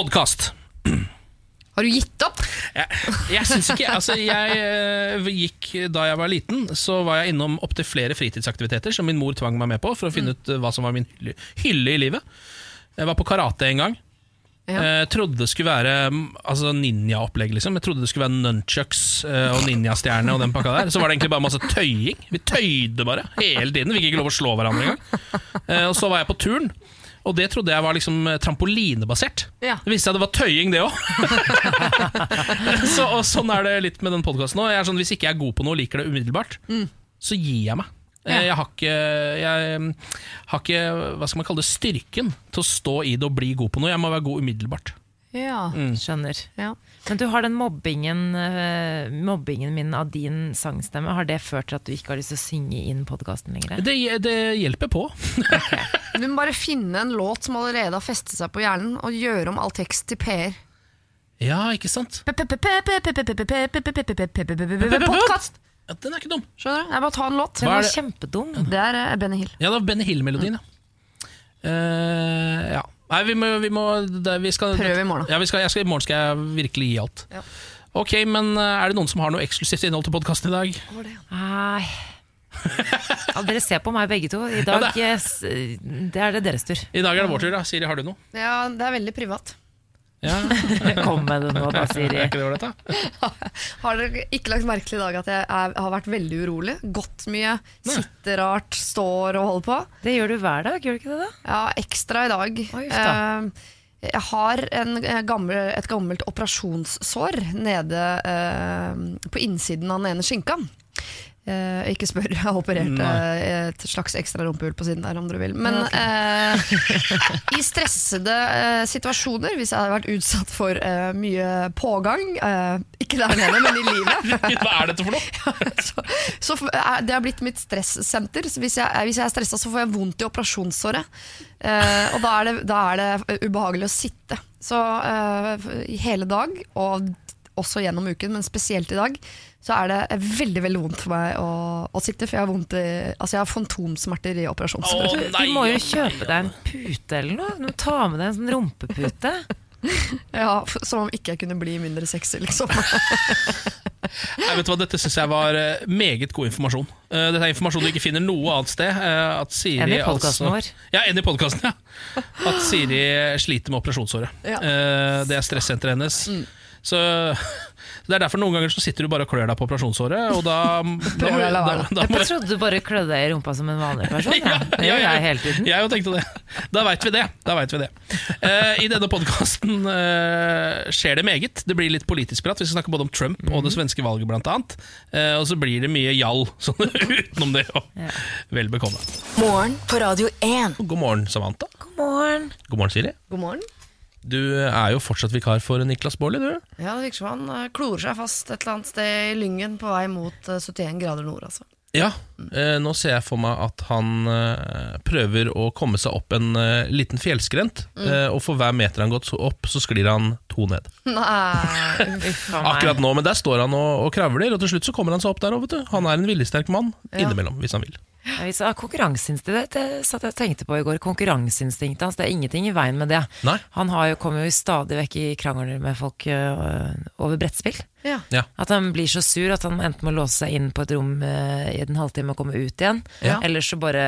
podkast. Har du gitt opp? Jeg, jeg syns ikke Altså, jeg eh, gikk Da jeg var liten, så var jeg innom opptil flere fritidsaktiviteter som min mor tvang meg med på for å finne ut eh, hva som var min hylle, hylle i livet. Jeg var på karate en gang. Ja. Jeg trodde det skulle være mm, altså ninjaopplegg. Liksom. Jeg trodde det skulle være nunchucks eh, og ninjastjerne. Og den pakka der Så var det egentlig bare masse tøying. Vi tøyde bare hele tiden. Vi fikk ikke lov å slå hverandre engang. Eh, og så var jeg på turn. Og det trodde jeg var liksom eh, trampolinebasert. Ja. Det viste seg at det var tøying, det òg. så, og sånn er det litt med den podkasten òg. Sånn, hvis ikke jeg er god på noe og liker det umiddelbart, så gir jeg meg. Eh, Ja. Jeg, har ikke, jeg mm, har ikke hva skal man kalle det, styrken til å stå i det og bli god på noe. Jeg må være god umiddelbart. Ja. Skjønner. ja. Men du har den mobbingen, eh, mobbingen min av din sangstemme. Har det ført til at du ikke har lyst til å synge inn podkasten lenger? Det, det hjelper på. Du må bare finne en låt som allerede har festet seg på hjernen, og gjøre om all tekst til PR. Ja, ikke sant? Podkast! Ja, den er ikke dum. Skjønner du? Jeg bare ta en låt. Den er var det? kjempedum. Det er eh, Benny Hill. Ja, det var Benny Hill-melodien, ja. Uh, ja. Nei, vi må, vi må det, vi skal, Prøv i morgen, da. Ja, vi skal, jeg skal, I morgen skal jeg virkelig gi alt. Ja. Ok, men eh, er det noen som har noe eksklusivt innhold til podkasten i dag? Nei. Ja, dere ser på meg begge to. I dag det. Yes, det er det deres tur. I dag er det vår tur, da. Siri, har du noe? Ja, det er veldig privat. Ja, Kom med det nå, da, Siri. Er ikke det ålreit. Har dere ikke lagt merke til i dag at jeg er, har vært veldig urolig? Gått mye, sitter rart, står og holder på. Det gjør du hver dag, gjør du ikke det? da? Ja, ekstra i dag. Oi, uff. Eh, jeg har en eh, gammel, et gammelt operasjonssår nede eh, på innsiden av den ene skinka. Eh, ikke spør, jeg har operert eh, et slags ekstra rumpehull på siden der, om dere vil. Men eh, i stressede situasjoner, hvis jeg hadde vært utsatt for mye pågang, eh, ikke der nede, men i livet Hva er dette for noe? så, så det har blitt mitt stressenter. Hvis, jeg, hvis jeg er stressa, så får jeg vondt i operasjonssåret. Eh, og da er, det, da er det ubehagelig å sitte. Så eh, i hele dag, og også gjennom uken, men spesielt i dag, så er det veldig veldig vondt for meg å, å sitte. For jeg har, vondt i, altså jeg har fantomsmerter i Å operasjonssåret. Du må jo kjøpe deg en pute eller noe. Du må ta med deg en sånn rumpepute. Ja, som om ikke jeg kunne bli mindre sexy, liksom. Nei, vet du hva, Dette syns jeg var eh, meget god informasjon. Uh, dette er informasjon du ikke finner noe annet sted. Uh, at Siri, Enn i podcasten altså- vår. Ja, enn i podkasten, ja. At Siri sliter med operasjonssåret. Ja. Uh, det er stressenteret hennes. Så Det er derfor noen ganger så sitter du bare og klør deg på operasjonssåret, og da, da, må- da, da må Jeg trodde du bare klødde deg i rumpa som en vanlig person. Ja. Det gjør jeg hele tiden. Jeg jo tenkte det. Da veit vi det. Da vet vi det. Uh, I denne podkasten skjer det meget. Det blir litt politisk prat. Vi skal snakke både om Trump og Mhm. det svenske valget, blant annet. Uh, og så blir det mye jall sånn utenom det òg. Ja. Vel bekomme. Morgen på Radio 1. God morgen, Samantha. God morgen. God morgen, Siri. God morgen. Du er jo fortsatt vikar for Niklas Baarli, du. Ja, Det virker som han eh, klorer seg fast et eller annet sted i Lyngen på vei mot eh, 71 grader nord. altså. Ja, eh, nå ser jeg for meg at han eh, prøver å komme seg opp en eh, liten fjellskrent, Mm. og for hver meter han gått opp, så sklir han to ned. Nei. Akkurat nå, men der står han og, og kravler, og til slutt så kommer han seg opp der òg, vet du. Han er en viljesterk mann, Ja. innimellom, hvis han vil. Hvis det er Konkurranseinstinktet det satt jeg tenkte på i går. Konkurranseinstinktet hans, det er ingenting i veien med det. Nei? Han har jo, kommer jo stadig vekk i krangler med folk øh, over brettspill. ja. Ja. At han blir så sur at han enten må låse seg inn på et rom øh, i en halvtime og komme ut igjen, Ja. eller så bare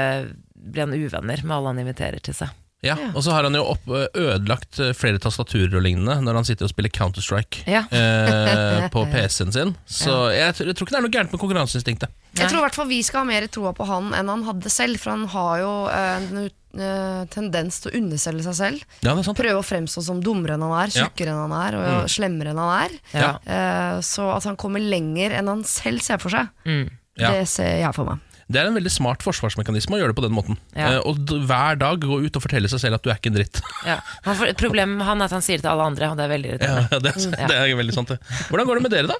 blir han uvenner med alle han inviterer til seg. Ja, Og så har han jo opp, ødelagt eh, flere tastaturer og lignende når han sitter og spiller Counter-Strike Ja. eh, på PC-en sin. Så jeg, tror- jeg tror ikke det er noe gærent med konkurranseinstinktet. Jeg tror i hvert fall vi skal ha mer troa på han enn han hadde selv, for han har jo eh, en eh, tendens til å underselge seg selv. Ja, det er sant. Prøve å fremstå som dummere enn han er, Ja. tjukkere enn han er og slemmere enn han er. Ja. Eh, så at han kommer lenger enn han selv ser for seg, Mm. Ja. det ser jeg for meg. Det er en veldig smart forsvarsmekanisme å gjøre det på den måten. Ja. Eh, og hver dag gå ut og fortelle seg selv at du er ikke en dritt. Ja. Han får, problemet med han er at han sier det til alle andre, og det er veldig Ja, det, er- det er veldig sant det. Hvordan går det med dere, da?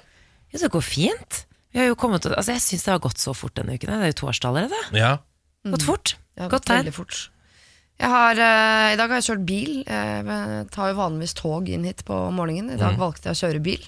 Ja, det går fint. Vi har jo kommet, altså jeg syns det har gått så fort denne uken. Det er jo torsdag allerede. Ja, Gått fort. Ja, Gått veldig fort. Jeg har, uh, I dag har jeg kjørt bil. Jeg tar jo vanligvis tog inn hit på morgenen. I dag valgte jeg å kjøre bil.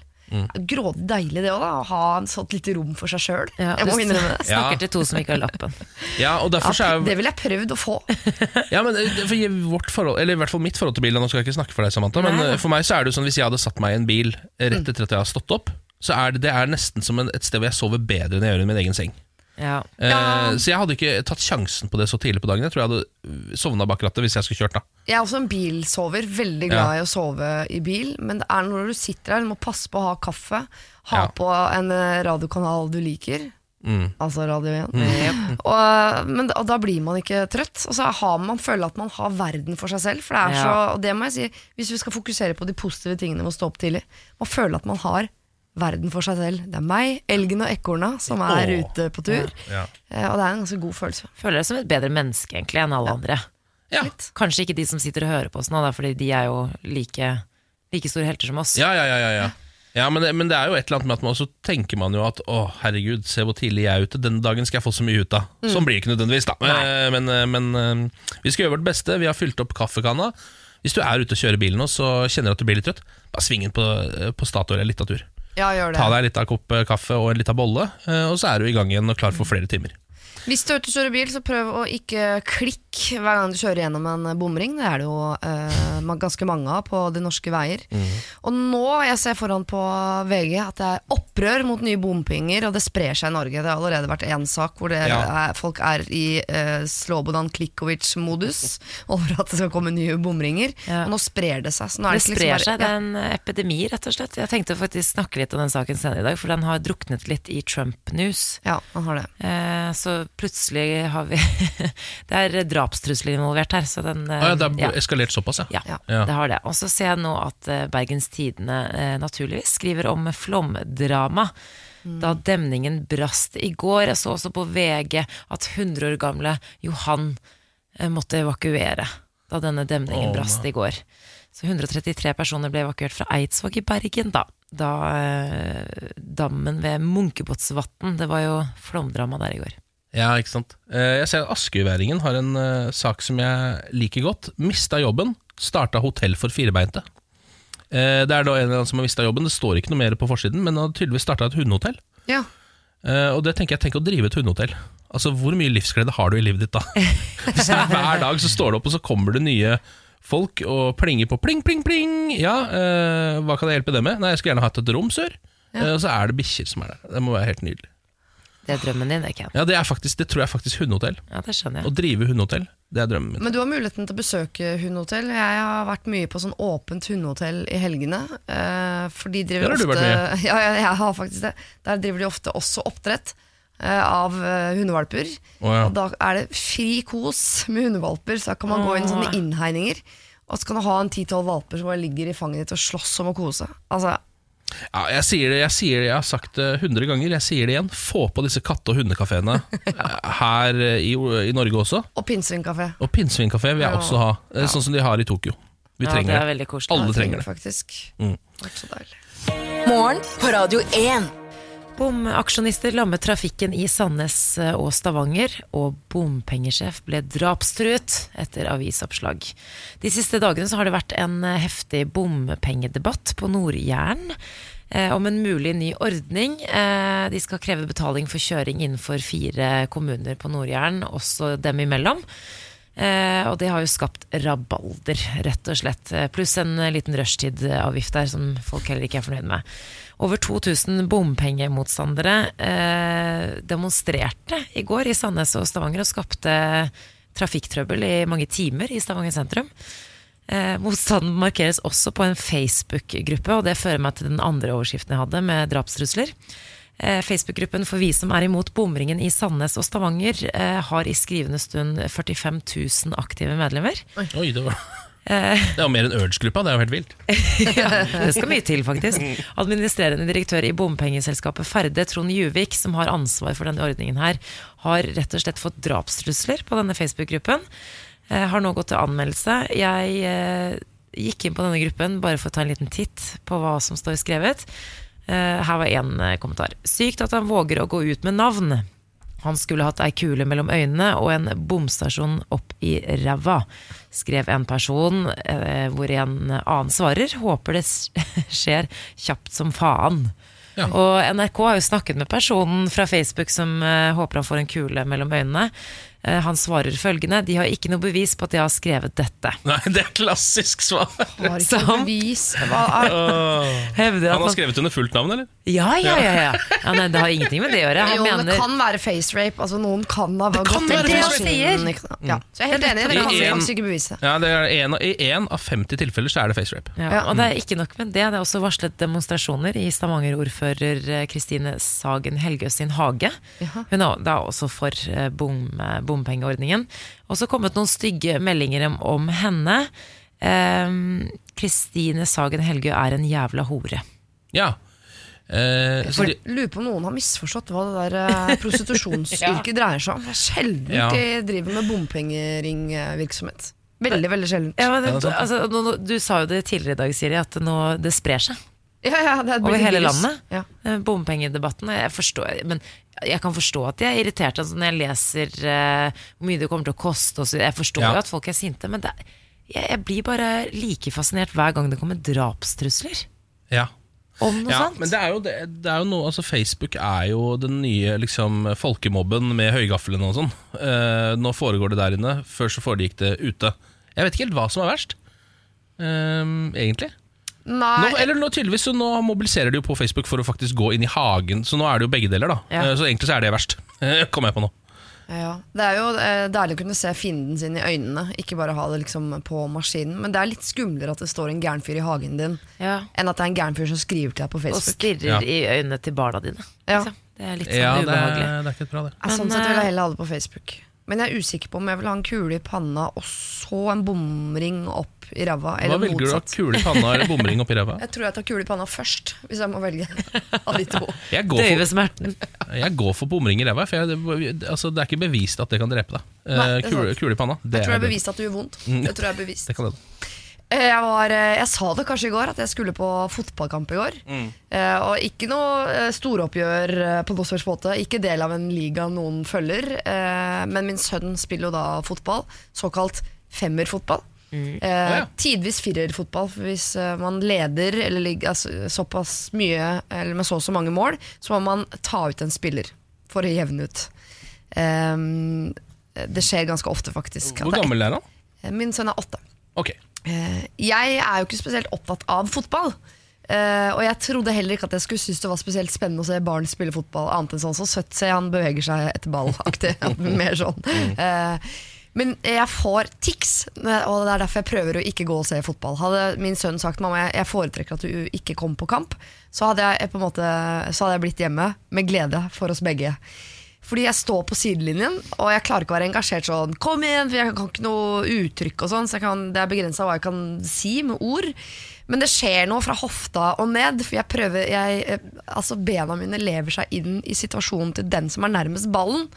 Grådig deilig det òg, da. Å ha en sånt lite rom for seg sjøl. Ja, jeg må du innrømme det. Snakker Ja. til to som ikke har lappen. Ja, og derfor så er det ville jeg prøvd å få. Ja, men eh, for forhold, eller i hvert fall mitt forhold til bil Nå skal jeg ikke snakke for deg, Samantha, men Nei. men for meg så er det jo sånn hvis jeg hadde satt meg i en bil rett etter at jeg har stått opp, så er det, det er nesten som en, et sted hvor jeg sover bedre enn jeg gjør i min egen seng. Ja. Eh, Så jeg hadde ikke tatt sjansen på det så tidlig på dagen. Jeg tror jeg hadde sovna bak rattet hvis jeg skulle kjørt. da Jeg er også en bilsover, veldig glad i å sove i bil. Men det er når du sitter der, du må passe på å ha kaffe, ha Ja. på en eh, radiokanal du liker. Mm. Altså Radio 1. Og, men, og da blir man ikke trøtt. Og så har man føler at man har verden for seg selv. For det er Ja. så, og det må jeg si, hvis vi skal fokusere på de positive tingene med å stå opp tidlig Man føler at man har verden for seg selv. Det er meg, elgen og ekorna som er Åh. ute på tur. Ja. ja. Og det er en ganske god følelse. Føler deg som et bedre menneske egentlig enn alle andre. Ja. Kanskje ikke de som sitter og hører på oss nå, da, fordi de er jo like, like store helter som oss. Ja, ja, ja, ja, ja. ja men, det, men det er jo et eller annet med at man så tenker man jo at å herregud, se hvor tidlig jeg er ute, denne dagen skal jeg få så mye ut av. Sånn blir det ikke nødvendigvis, da. Men, Men, eh, men eh, vi skal gjøre vårt beste. Vi har fylt opp kaffekanna. Hvis du er ute og kjører bilen nå, så kjenner du at du blir litt trøtt, bare sving inn på, eh, på Statoil en liten tur. Ja, gjør det. Ta deg litt av kopp eh, kaffe og en av bolle, eh, og så er du i gang igjen og klar for flere timer. Hvis du er ute og kjører bil, så prøv å ikke klikke hver gang du kjører gjennom en bomring. Det er det jo eh, ganske mange av på de norske veier. Og nå, jeg ser foran på VG at det er opprør mot nye bompenger, og det sprer seg i Norge. Det har allerede vært én sak hvor det Ja. er, folk er i eh, Slobodan Klikovic-modus over at det skal komme nye bomringer. Ja. Og nå sprer det seg. Så nå er Det det ikke sprer liksom seg, bare, det er en epidemi, rett og slett. Jeg tenkte faktisk snakke litt om den saken senere i dag, for den har druknet litt i Trump-news. ja, han har det. Eh, så plutselig har vi Det er drapstrusler involvert her, så den Ah, ja, det ja. har eskalert såpass, ja. Ja, Ja. Ja. det har det. Og så ser jeg nå at eh, Bergens Tidende eh, naturligvis skriver om flomdrama. Da demningen brast i går. Jeg så også på VG at 100 år gamle Johan eh, måtte evakuere da denne demningen oh, brast i går. Så 133 personer ble evakuert fra Eidsvåg i Bergen da. Da eh, dammen ved Munkebåtsvatn Det var jo flomdrama der i går. Ja, ikke sant. Eh, Jeg ser at Askøyværingen har en eh, sak som jeg liker godt. Mista jobben, starta hotell for firebeinte. Eh, Det er da en som har mista jobben. Det står ikke noe mer på forsiden, men han har tydeligvis starta et hundehotell. Ja. Og det tenker jeg, tenk å drive et hundehotell. Altså, Hvor mye livsglede har du i livet ditt da? Hvis det er Hver dag så står det opp, og så kommer det nye folk og plinger på pling, pling, pling. Ja, øh, hva kan jeg hjelpe dem med? Nei, jeg skulle gjerne hatt et rom, sør. Ja. Og så er det bikkjer som er der. Det må være helt nydelig. Det er drømmen din, det, Ken. Ja, Det, er faktisk, det tror jeg faktisk hundehotell. Ja, det skjønner jeg. Å drive hundehotell, det er drømmen min. Men du har muligheten til å besøke hundehotell. Jeg har vært mye på sånn åpent hundehotell i helgene. eh, for de driver Der har du ofte vært mye. Ja, ja, jeg har faktisk det. Der driver de ofte også oppdrett eh, av eh, hundevalper. Oh, ja. Og da er det fri kos med hundevalper, så da kan man gå inn i sånne innhegninger. Og så kan du ha en ti-tolv valper som bare ligger i fanget ditt og slåss om å kose. Altså, Ja, jeg sier det, jeg sier det, jeg har sagt det hundre ganger, jeg sier det igjen. Få på disse katte- og hundekafeene her i, i Norge også. Og pinnsvinkafé. Og pinnsvinkafé vil jeg Ja. også ha, Ja. sånn som de har i Tokyo. Vi Ja, trenger det er veldig koselig. Alle trenger det. Faktisk. Mm. Vært så deilig. Morgen på Radio 1. Bomaksjonister lammet trafikken i Sandnes eh, og Stavanger, og bompengesjef ble drapstruet etter avisoppslag. De siste dagene har det vært en eh, heftig bompengedebatt på Nord-Jæren eh, om en mulig ny ordning. Eh, de skal kreve betaling for kjøring innenfor fire kommuner på Nord-Jæren, også dem imellom. Eh, og det har jo skapt rabalder, rett og slett. Eh, Pluss en liten rushtidavgift der som folk heller ikke er fornøyd med. Over 2000 bompengemotstandere eh, demonstrerte i går i Sandnes og Stavanger og skapte trafikktrøbbel i mange timer i Stavanger sentrum. Eh, motstanden markeres også på en Facebook-gruppe, og det fører meg til den andre overskriften jeg hadde, med drapstrusler. Eh, Facebook-gruppen for vi som er imot bomringen i Sandnes og Stavanger, eh, har i skrivende stund 45 000 aktive medlemmer. Oi, det var Eh, er jo mer enn Urge-gruppa, det er jo helt vilt. det skal mye til, faktisk. Administrerende direktør i bompengeselskapet Ferde, Trond Juvik, som har ansvar for denne ordningen her, har rett og slett fått drapstrusler på denne Facebook-gruppen. Eh, har nå gått til anmeldelse. Jeg eh, gikk inn på denne gruppen bare for å ta en liten titt på hva som står skrevet. Her var én kommentar. Sykt at han våger å gå ut med navn. Han skulle hatt ei kule mellom øynene og en bomstasjon opp i ræva, skrev en person, eh, hvor en annen svarer håper det skjer kjapt som faen. Ja. Og NRK har jo snakket med personen fra Facebook som eh, håper han får en kule mellom øynene. Eh, han svarer følgende De har ikke noe bevis på at jeg har skrevet dette. Nei, det er klassisk svar. Har ikke Sant. bevis. Hva er, Åh. at Han har skrevet under fullt navn, eller? Ja, ja, ja. ja. ja nei, det har ingenting med det å gjøre. Han jo, det mener kan være face rape. Altså, noen kan ha det kan være det han sant? Ja. Så jeg er helt enig. Det kan ikke bevise. Ja, det er en, I én av 50 tilfeller så er det face rape. Ja, og det er ikke nok med det. Det er også varslet demonstrasjoner i Stavanger-ordfører eh, Kristine Sagen Helgøs sin hage. Hun er da også for bom, bom, eh, bompengeordningen. Og så kommet noen stygge meldinger om, om henne. Kristine Kristine Sagen Helgø er en jævla hore. Ja. Eh, så de, lurer på om noen har misforstått hva det der prostitusjonsyrket prostitusjonsyrket dreier seg om. Det er sjelden Ja. de driver med bompengeringvirksomhet. Veldig, veldig sjelden. Ja, det altså, nå- du sa jo det tidligere i dag, Siri, at nå, det sprer seg. Ja, ja, det er Over hele virus. landet? Ja. Eh, Bompengedebatten. Jeg forstår, men jeg kan forstå at de er irritert altså når jeg leser uh, hvor mye det kommer til å koste. Og så, jeg forstår Ja. jo at folk er sinte, men det, jeg, jeg blir bare like fascinert hver gang det kommer drapstrusler ja. om noe ja, sånt. men det er jo, det, det er jo noe altså Facebook er jo den nye liksom, folkemobben med høygaffelen og sånn. Uh, nå foregår det der inne, før så foregikk det ute. Jeg vet ikke helt hva som er verst, uh, egentlig. Nei, Nå, eller nå, tydeligvis, så nå mobiliserer de jo på Facebook for å faktisk gå inn i hagen, så nå er det jo begge deler. da Ja. Eh, Så egentlig så er det verst, kommer jeg på nå. ja, det er jo eh, deilig å kunne se fienden sin i øynene, ikke bare ha det liksom på maskinen. Men det er litt skumlere at det står en gæren fyr i hagen din, ja. enn at det er en gæren fyr som skriver til deg på Facebook. Og stirrer Ja. i øynene til barna dine. Ja. liksom. Det er litt sånn Ja, det ubehagelig. er, det er ikke bra, det. Men, sånn sett vil eh, jeg heller ha det på Facebook. Men jeg er usikker på om jeg vil ha en kule i panna og så en bomring opp i ræva. Hva velger velger du? motsatt. Kule i panna eller bomring oppi ræva? Jeg tror jeg tar kule i panna først, hvis jeg må velge av de to. Jeg går Døyve for, smerten. jeg går for bomring i ræva, for jeg, altså, det er ikke bevist at det kan drepe deg. Eh, Nei, det er kule, kule i panna, det, Jeg tror jeg er bevist at det gjør vondt. Det tror jeg er bevist. Det kan det. Eh, Jeg, var, eh, jeg sa det kanskje i går, at jeg skulle på fotballkamp i går. Eh, og ikke noe eh, storoppgjør eh, på noen slags måte. Ikke del av en liga noen følger. Eh, men min sønn spiller jo da fotball. Såkalt femmerfotball. Eh, ja. Tidvis firerfotball. Hvis eh, man leder eller ligger altså, såpass mye, eller med så og så mange mål, så må man ta ut en spiller for å jevne ut. Um, det skjer ganske ofte, faktisk. Hvor gammel er han? Min sønn er åtte. Okay. Uh, jeg er jo ikke spesielt opptatt av fotball. Uh, og jeg trodde heller ikke at jeg skulle synes det var spesielt spennende å se barn spille fotball, annet enn sånn så søtt se han beveger seg etter ball-aktig. Mer sånn. Eh, men jeg får tics, og det er derfor jeg prøver å ikke gå og se fotball. Hadde min sønn sagt mamma, jeg- foretrekker at du ikke kom på kamp, så hadde jeg på en måte Så hadde jeg blitt hjemme med glede for oss begge. Fordi jeg står på sidelinjen, og jeg klarer ikke å være engasjert sånn Kom igjen! For jeg kan ikke noe uttrykk og sånn, så kan, det er begrensa hva jeg kan si med ord. Men det skjer noe fra hofta og ned, for jeg prøver jeg, eh, Altså bena mine lever seg inn i situasjonen til den som er nærmest ballen.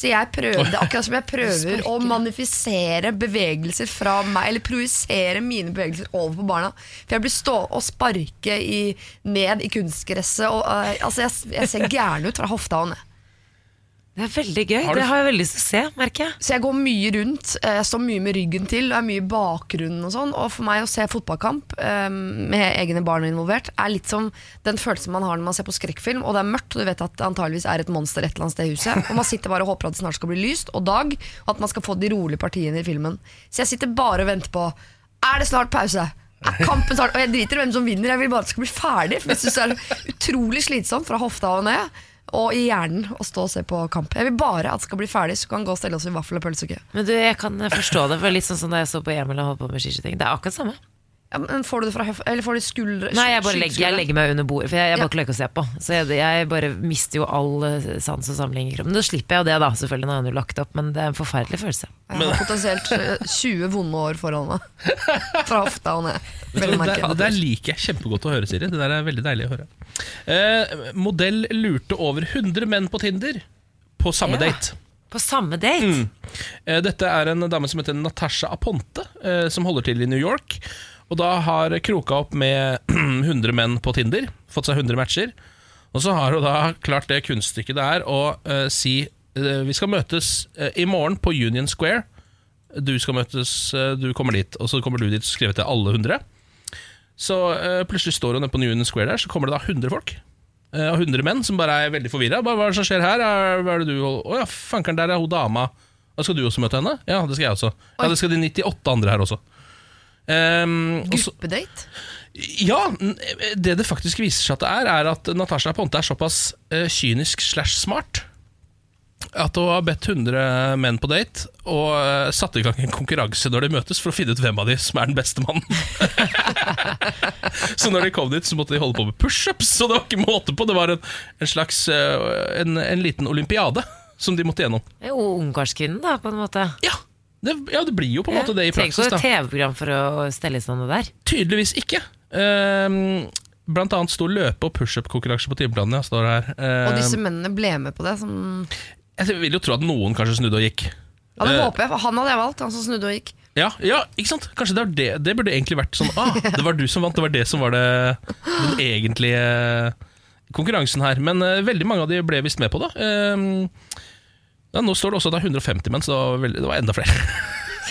Så jeg prøvde, akkurat som jeg prøver å manifisere bevegelser fra meg, eller projisere mine bevegelser over på barna. For jeg blir stå og sparke i, ned i kunstgresset, og uh, altså jeg, jeg ser gæren ut fra hofta og ned. Det er veldig gøy. Har du- Det har jeg veldig lyst til å se, merker jeg. Så jeg går mye rundt, eh, jeg står mye med ryggen til, og er mye i bakgrunnen og sånn. Og for meg å se fotballkamp eh, med egne barn involvert, er litt som den følelsen man har når man ser på skrekkfilm, og det er mørkt, og du vet at det antageligvis er et monster et eller annet sted i huset. Og man sitter bare og håper at det snart skal bli lyst og dag, og at man skal få de rolige partiene i filmen. Så jeg sitter bare og venter på Er det snart pause? Er kampen snart? Og jeg driter i hvem som vinner, jeg vil bare at det skal bli ferdig. For jeg synes det er utrolig slitsomt fra hofta og ned. Og i hjernen å stå og se på kamp. Jeg vil bare at det skal bli ferdig, så kan gå og stelle oss i vaffel- og pølsekø. Men du, jeg kan forstå det. For litt sånn som da jeg så på Emil og holdt på med skiskyting. Det er akkurat samme. Ja, men får du det fra høf... Eller får du skuldre? Nei, jeg bare legger, jeg legger meg under bordet, for jeg, jeg Ja. bare klarer ikke å se på. Så jeg, jeg bare mister jo all eh, sans og samling i kroppen. Nå slipper jeg jo det, da, selvfølgelig, når jeg har lagt opp, men det er en forferdelig følelse. Jeg har potensielt eh, 20 vonde år foran meg. Fra hofta og ned. Det, det der liker jeg kjempegodt å høre, Siri. Det der er veldig deilig å høre. Eh, modell lurte over 100 menn på Tinder på samme Ja. date. På samme date? Eh, Dette er en dame som heter Natasha Aponte, eh, som holder til i New York. Og da har kroka opp med 100 menn på Tinder, fått seg 100 matcher. Og så har hun da klart det kunststykket det er å uh, si uh, vi skal møtes uh, i morgen på Union Square. Du skal møtes, du kommer dit, og så kommer du dit skrevet til alle 100. Så plutselig står hun nede på Union Square der, så kommer det da 100 folk. Og 100 menn som bare er veldig forvirra. Hva er det som skjer her? Er, hva er det du Å ja, fankeren, der er hun dama. Og skal du også møte henne? Ja, det skal jeg også. Ja, det skal de 98 andre her også. Ehm, Gruppedate? ja, det det faktisk viser seg at det er, er at Natasha Ponte er såpass uh, kynisk slash smart at hun har bedt 100 menn på date og uh, satt i gang en konkurranse når de møtes, for å finne ut hvem av de som er den beste mannen. så når de kom dit, så måtte de holde på med pushups, så det var ikke måte på. Det var en, en slags uh, en, en liten olympiade som de måtte gjennom. Er ungkarskvinnen, da, på en måte. Ja, det, ja, det blir jo på en måte det i praksis. Trenger ikke et TV-program for å stelle i stand det der. Tydeligvis ikke. Um, blant annet sto løpe- og pushup-konkurranse på timeplanen. Ja, står her. Og Ehm, disse mennene ble med på det. Som, jeg vil jo tro at noen kanskje snudde og gikk. ja, det Eh, håper jeg, Han hadde jeg valgt, han som snudde og gikk. Ja, ja, ikke sant? Kanskje det, var det, det burde egentlig vært sånn ah, Det var du som vant, det var det som var det, den egentlige konkurransen her. Men eh, veldig mange av de ble visst med på det. Ehm, ja, nå står det også at det er 150 menn, så det var, veldig, det var enda flere.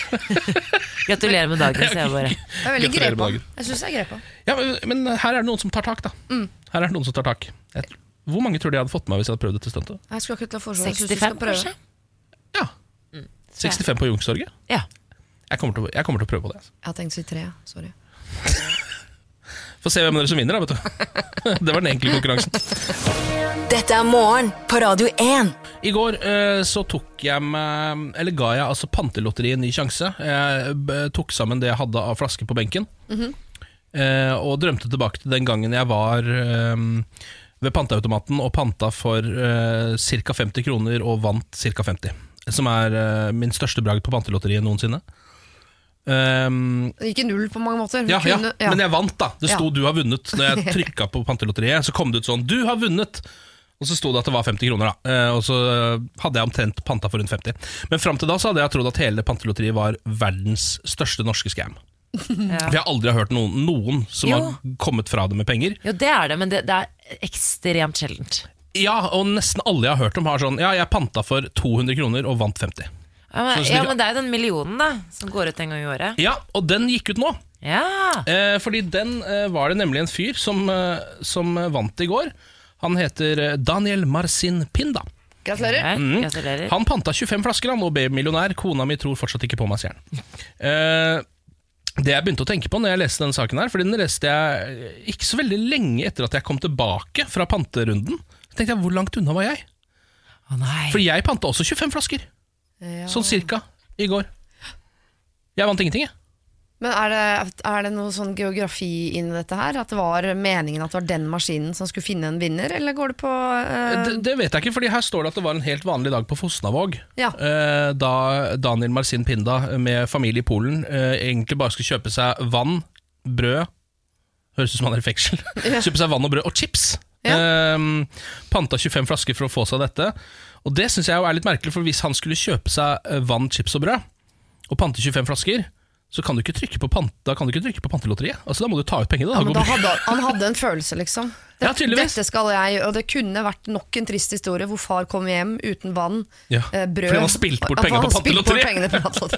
Gratulerer med dagen, sier jeg bare. Det er veldig grepa. Jeg syns jeg er grepa. Ja, men, men her er det noen som tar tak, da. Her er det noen som tar tak. Jeg, hvor mange tror du jeg hadde fått med hvis jeg hadde prøvd dette stuntet? Jeg skulle akkurat foreslå jeg synes du skal 65, kanskje? Ja. 65 på Youngstorget? Ja. Jeg kommer, til, jeg kommer til å prøve på det. altså. Jeg har tenkt å si tre. Sorry. Få se hvem av dere som vinner, da. vet du Det var den enkle konkurransen. Dette er morgen på Radio 1. I går eh, så tok jeg meg Eller ga jeg altså Pantelotteriet en ny sjanse. Jeg tok sammen det jeg hadde av flasker på benken. eh, og drømte tilbake til den gangen jeg var eh, ved panteautomaten og panta for eh, ca. 50 kroner og vant ca. 50. Som er eh, min største bragd på Pantelotteriet noensinne. Um, Det gikk i null på mange måter. Ja, ja, kunne- ja. men jeg vant, da. Det sto Ja. 'du har vunnet' når jeg trykka på Pantelotteriet. Så kom det ut sånn 'du har vunnet'. Og så sto det at det var 50 kroner, da. Eh, og så eh, hadde jeg omtrent panta for rundt 50. Men fram til da så hadde jeg trodd at hele Pantelotteriet var verdens største norske scam. For jeg har aldri hørt noen, noen som Jo. har kommet fra det med penger. Jo, det er det, men det, det er ekstremt sjeldent. Ja, og nesten alle jeg har hørt om, har sånn Ja, jeg panta for 200 kroner og vant 50. Ja, men, ja, men det er jo den millionen da som går ut en gang i året. Ja, og den gikk ut nå. Ja, Eh, fordi den eh, var det nemlig en fyr som, eh, som eh, vant i går. Han heter eh, Daniel Marcin Pinda. Gratulerer. Nei, Mm. Gratulerer. Han panta 25 flasker han, og ble millionær. Kona mi tror fortsatt ikke på meg, sier han. Eh, det jeg begynte å tenke på når jeg leste denne saken, her Fordi den leste jeg ikke så veldig lenge etter at jeg kom tilbake fra panterunden. Så tenkte jeg, Hvor langt unna var jeg? Å nei. For jeg panta også 25 flasker. Ja. Sånn cirka i går. Jeg vant ingenting, jeg. Men er det, er det noe sånn geografi inni dette her? At det var meningen at det var den maskinen som skulle finne en vinner, eller går det på uh... Det, det vet jeg ikke, Fordi her står det at det var en helt vanlig dag på Fosnavåg. Ja. Uh, da Daniel Marcin Pinda med familie i Polen uh, egentlig bare skulle kjøpe seg vann, brød Høres ut som han er i fengsel. kjøpe seg vann og brød og chips. Ja. Panta 25 flasker for å få seg dette. Og det syns jeg er litt merkelig, for hvis han skulle kjøpe seg eh, vann, chips og brød, og pante 25 flasker, så kan du ikke trykke på, pant, da kan du ikke trykke på pantelotteriet. Altså, da må du ta ut pengene. ja, Da. men da hadde, Han hadde en følelse, liksom. Ja. Dette skal jeg, og det kunne vært nok en trist historie hvor far kom hjem uten vann, Ja, eh, brød fordi han har spilt bort pengene på pantelotteriet.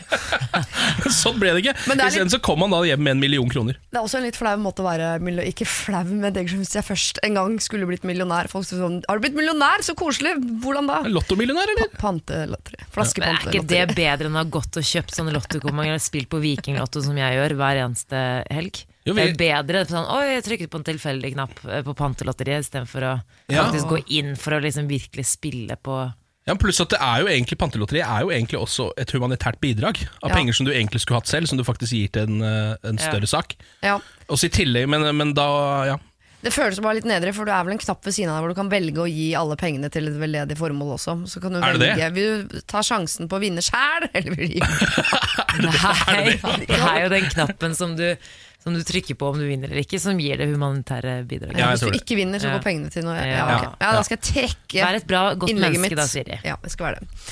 sånn ble det ikke. Men det er Isteden så kom han da hjem med en million kroner. Det er også en litt flau måte å være Ikke flau, men det hvis jeg først en gang skulle blitt millionær Folk sier sånn, Har du blitt millionær? Så koselig! Hvordan da? Lottomillionær, eller? Pantelotteri. Men er ikke det bedre enn å ha gått og kjøpt sånne lottokuponger eller spilt på Vikinglotto som jeg gjør hver eneste helg? Jo, Det er bedre sånn, Oi, jeg trykket på en tilfeldig knapp eh, på Pantelotteriet istedenfor å Ja. faktisk gå inn for å liksom virkelig spille på Ja, Pluss at det er jo egentlig Pantelotteriet er jo egentlig også et humanitært bidrag av Ja. penger som du egentlig skulle hatt selv, som du faktisk gir til en, eh, en Ja. større sak. Ja. Også i tillegg, men, men da ja. Det føles bare litt nedre, for du er vel en knapp ved siden av deg hvor du kan velge å gi alle pengene til et veldedig formål også. Så kan du Er det det? Vil du ta sjansen på å vinne sjæl, eller vil du gi Nei, det er jo den knappen som du, som du trykker på om du vinner eller ikke, som gir det humanitære bidraget. Ja, Hvis du ikke vinner, så går pengene til noe Ja, okay. ja da skal jeg trekke Vær et bra, godt innlegget menneske mitt. da, Siri. Ja, det skal være det.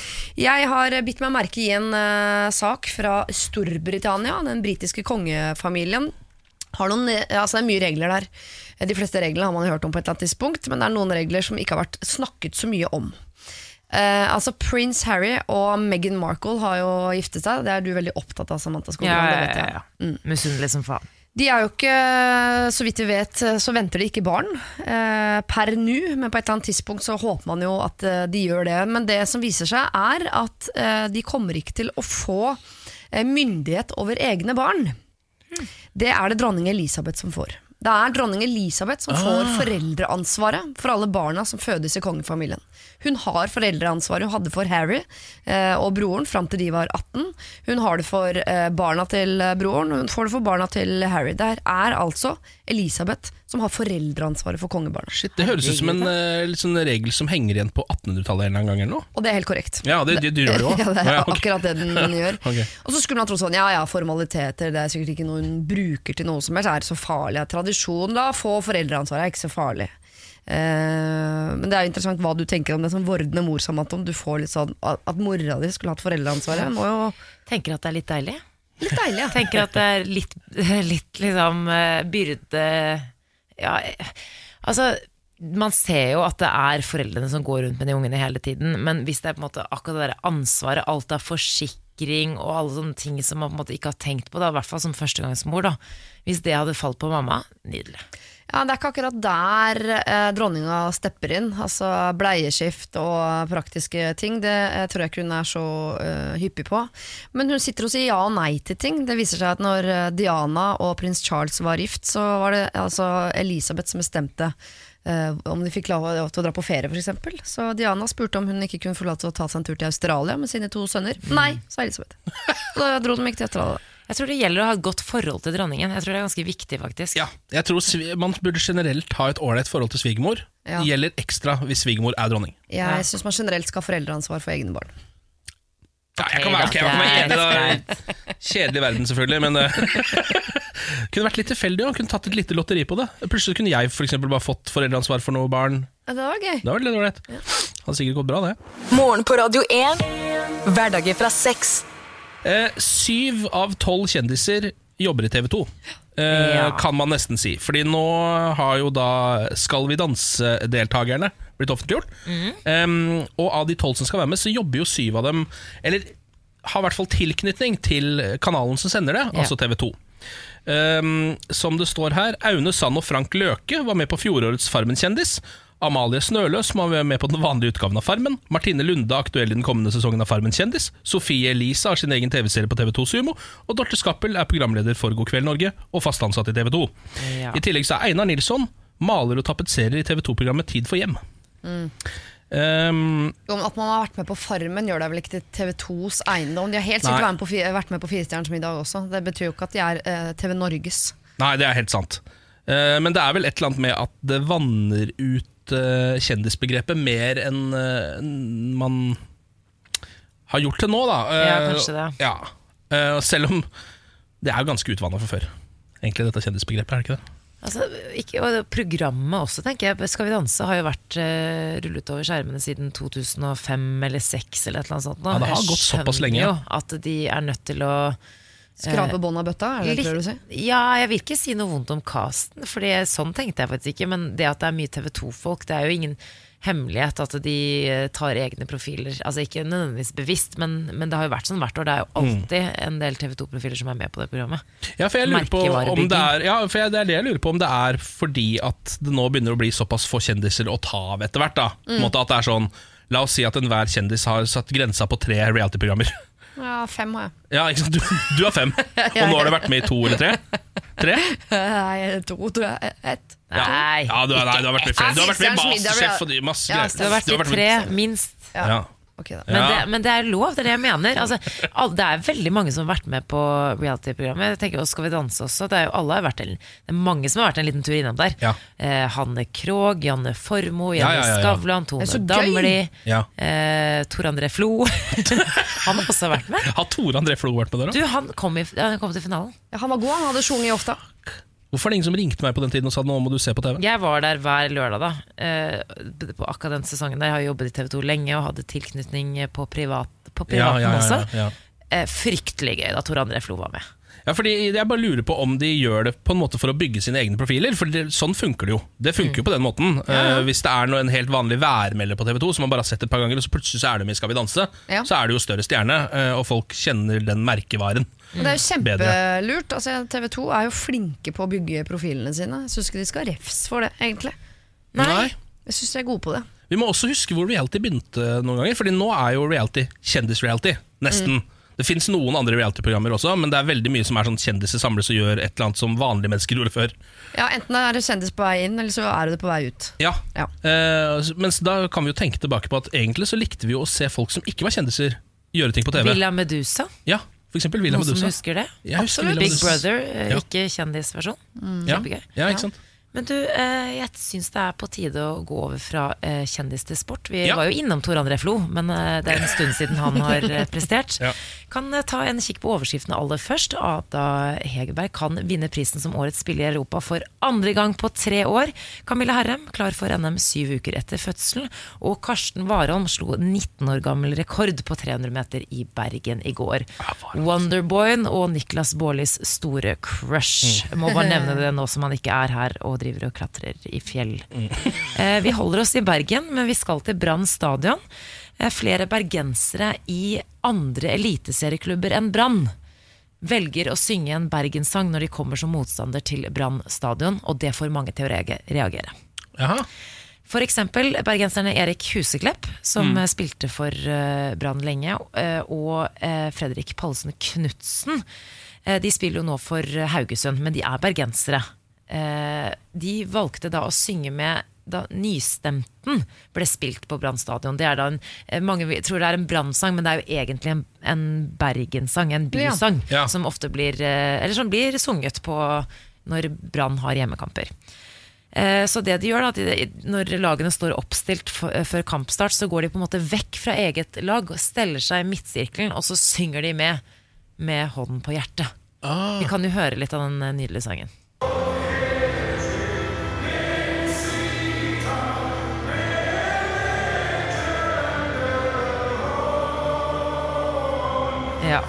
Jeg har bitt meg merke i en uh, sak fra Storbritannia. Den britiske kongefamilien har noen, eh, altså det er mye regler der. De fleste reglene har man hørt om på et eller annet tidspunkt, men det er noen regler som ikke har vært snakket så mye om. Uh, altså Prince Harry og Meghan Markle har jo giftet seg. Det er du veldig opptatt av, Samantha Skogran. Ja, ja, ja, ja, ja. Misunnelig som faen. De er jo ikke, så vidt vi vet, så venter de ikke barn eh, per nå, men på et eller annet tidspunkt så håper man jo at eh, de gjør det. Men det som viser seg er at eh, de kommer ikke til å få eh, myndighet over egne barn. Det er det dronning Elisabeth som får. Det er dronning Elisabeth som får foreldreansvaret for alle barna som fødes i kongefamilien. Hun har foreldreansvaret hun hadde for Harry eh, og broren fram til de var 18. Hun har det for eh, barna til broren, og hun får det for barna til Harry. Det er altså Elisabeth som har foreldreansvaret for kongebarna. Shit, Det høres ut som en litt sånn regel som henger igjen på 1800-tallet en gang. eller noe Og det er helt korrekt. Ja, det, det, det gjør det jo Ja, det er akkurat det den gjør. okay. Og så skulle man tro sånn, ja ja, formaliteter, det er sikkert ikke noe hun bruker til noe som helst, er det så farlig? Tradisjon, da, få foreldreansvaret er ikke så farlig. Eh, men det er jo interessant hva du tenker om det som vordende mor, Samantha, om du får litt sånn at mora di skulle hatt foreldreansvaret. Må jo Tenker at det er litt deilig. litt deilig, ja. Tenker at det er litt, litt liksom eh, byrde Ja, eh, altså man ser jo at det er foreldrene som går rundt med de ungene hele tiden, men hvis det er på en måte akkurat det der ansvaret, alt av forsikring og alle sånne ting som man på en måte ikke har tenkt på, da, i hvert fall som førstegangsmor, da. Hvis det hadde falt på mamma, nydelig. Ja, Det er ikke akkurat der eh, dronninga stepper inn. Altså Bleieskift og praktiske ting. Det eh, tror jeg ikke hun er så eh, hyppig på. Men hun sitter og sier ja og nei til ting. Det viser seg at når eh, Diana og prins Charles var gift, så var det altså Elisabeth som bestemte eh, om de fikk lov til å dra på ferie, f.eks. Så Diana spurte om hun ikke kunne få lov til å ta seg en tur til Australia med sine to sønner. Nei, sa Elisabeth. Da dro de ikke til Australia. Jeg tror det gjelder å ha et godt forhold til dronningen. Jeg tror det er ganske viktig, faktisk. Ja, jeg tror Man burde generelt ha et ålreit forhold til svigermor. Ja. Det gjelder ekstra hvis svigermor er dronning. Jeg Ja. syns man generelt skal ha foreldreansvar for egne barn. Ja, jeg kan være, ok, jeg kan være enig da. Kjedelig verden, selvfølgelig, men det kunne vært litt tilfeldig. og Kunne tatt et lite lotteri på det. Plutselig kunne jeg for eksempel bare fått foreldreansvar for noe barn. Ja, det var gøy. Det var litt ålreit. Hadde sikkert gått bra, det. Morgen på Radio 1. Hverdager fra seks. Eh, syv av tolv kjendiser jobber i TV 2. Eh, Ja. Kan man nesten si. Fordi nå har jo da Skal vi danse-deltakerne blitt offentliggjort. Em, og av de tolv som skal være med, så jobber jo syv av dem Eller har i hvert fall tilknytning til kanalen som sender det, Ja. altså TV 2. Um, som det står her, Aune Sand og Frank Løke var med på fjorårets Farmen-kjendis. Amalie Snøløs som er med på den vanlige utgaven av Farmen. Martine Lunde aktuell i den kommende sesongen av Farmen kjendis. Sofie Elise har sin egen TV-serie på TV2 Sumo. Og Dorte Skappel er programleder for God kveld Norge og fast ansatt i TV 2. Ja. I tillegg så er Einar Nilsson maler og tapetserer i TV 2-programmet Tid for hjem. Um, Jo, men At man har vært med på Farmen, gjør deg vel ikke til TV 2s eiendom? De har helt sikkert vært med på, vært med på Firestjerners middag også. Det betyr jo ikke at de er eh, TV Norges. Nei, det er helt sant. Uh, men det er vel et eller annet med at det vanner ut eh, kjendisbegrepet mer enn eh, man har gjort til nå, da. Eh, Ja, kanskje det. Ja. Eh, selv om det er ganske utvanna fra før, egentlig, dette kjendisbegrepet, er det ikke det? Altså, ikke, og programmet også, tenker jeg. Skal vi danse har jo vært uh, rullet over skjermene siden 2005 eller 2006 eller et eller annet sånt. nå. Ja, det har gått såpass lenge. skjønner jo at de er nødt til å Skrape bånd av bøtta, er det det du si? Ja, jeg vil ikke si noe vondt om casten, for sånn tenkte jeg faktisk ikke. Men det at det er mye TV 2-folk, det er jo ingen hemmelighet at de eh, tar egne profiler. Altså ikke nødvendigvis bevisst, men, men det har jo vært sånn hvert år. Det er jo alltid en del TV 2-profiler som er med på det programmet. Ja, for jeg lurer på om det er Ja, for jeg, det er det jeg lurer på om det er fordi at det nå begynner å bli såpass få kjendiser å ta av etter hvert. da På en måte at det er sånn La oss si at enhver kjendis har satt grensa på tre reality-programmer. Ja, fem har jeg. Ja, ikke sant? Du, du har fem, og nå har du vært med i to eller tre? Tre? Nei, to, tror jeg. Ett. Ja. Nei, ja, du, nei, du har vært med i flere. Du har vært med i Masterchef og masse Ja, greier. Du har vært i tre, minst. Ja. Ok, da. Men, Ja. det, men det er lov, det er det jeg mener. Altså, all, det er veldig mange som har vært med på reality-programmet. Jeg tenker Skal vi danse også. Det er jo alle har vært en, det er mange som har vært en liten tur innom der. Ja. Eh, Hanne Krogh, Janne Formoe, Janne ja, ja, ja. Skavlan, Tone. Damli, Ja. eh, Tor André Flo. han har også vært med. Har Tor André Flo vært med der òg? han kom, han kom til finalen. Ja, han var god, han hadde sunget ofte. Hvorfor er det ingen som ringte meg på den tiden og sa nå må du se på TV? Jeg var der hver lørdag da eh, på akkurat den sesongen. der Jeg har jobbet i TV 2 lenge og hadde tilknytning på, privat, på Ja, privaten ja, ja, også. Eh, fryktelig gøy da Tor André Flo var med. Ja, fordi Jeg bare lurer på om de gjør det på en måte for å bygge sine egne profiler. For det, sånn funker det jo. Det funker jo på den måten. Eh, hvis det er noe, en helt vanlig værmelder på TV2 som man bare har sett et par ganger, og så plutselig så er de med i Skal vi danse, Ja. så er det jo større stjerne, eh, og folk kjenner den merkevaren. Men det er jo Bedre. kjempelurt. Altså, TV 2 er jo flinke på å bygge profilene sine. Jeg syns ikke de skal ha refs for det, egentlig. Nei. Jeg syns de er gode på det. Vi må også huske hvor reality begynte noen ganger, Fordi nå er jo reality kjendis-reality. Nesten. Det fins noen andre reality-programmer også, men det er veldig mye som er sånn kjendiser samles og gjør et eller annet som vanlige mennesker gjorde før. Ja, Enten er det kjendis på vei inn, eller så er det på vei ut. Ja, Ja. Eh, mens da kan vi jo tenke tilbake på at egentlig så likte vi jo å se folk som ikke var kjendiser, gjøre ting på TV. Villa Medusa. Ja, for eksempel Villa Noen som Medusa. husker det? Jeg husker Villa Big Medusa. Brother, eh, Ja. ikke kjendisversjon. Ja, Kjempegøy. ja, ikke sant? Men du, eh, jeg syns det er på tide å gå over fra eh, kjendis til sport. Vi Ja. var jo innom Tor André Flo, men eh, det er en stund siden han har prestert. Ja. Kan ta en kikk på overskriftene aller først. Ada Hegerberg kan vinne prisen som årets spiller i Europa for andre gang på tre år. Camilla Herrem klar for NM syv uker etter fødselen. Og Karsten Warholm slo 19 år gammel rekord på 300 meter i Bergen i går. Wonderboyen og Niklas Baarlis store crush. Må bare nevne det nå som han ikke er her og driver og klatrer i fjell. Eh, vi holder oss i Bergen, men vi skal til Brann stadion. Eh, flere bergensere i andre eliteserieklubber enn Brann velger å synge en bergenssang når de kommer som motstander til Brann stadion, og det får mange til å reagere. Jaha. For eksempel bergenserne Erik Huseklepp, som mm. spilte for eh, Brann lenge, eh, og eh, Fredrik Pallesen Knutsen. De spiller jo nå for Haugesund, men de er bergensere. Eh, de valgte da å synge med da Nystemten ble spilt på Brann stadion. Det er da en, eh, mange tror det er en brannsang, men det er jo egentlig en, en bergenssang, en bysang, Ja. Ja. som ofte blir eh, Eller som blir sunget på når Brann har hjemmekamper. Eh, Så det de gjør da, de, Når lagene står oppstilt før kampstart, så går de på en måte vekk fra eget lag og steller seg i midtsirkelen, og så synger de med med hånden på hjertet. Vi kan jo høre litt av den nydelige sangen. Ja.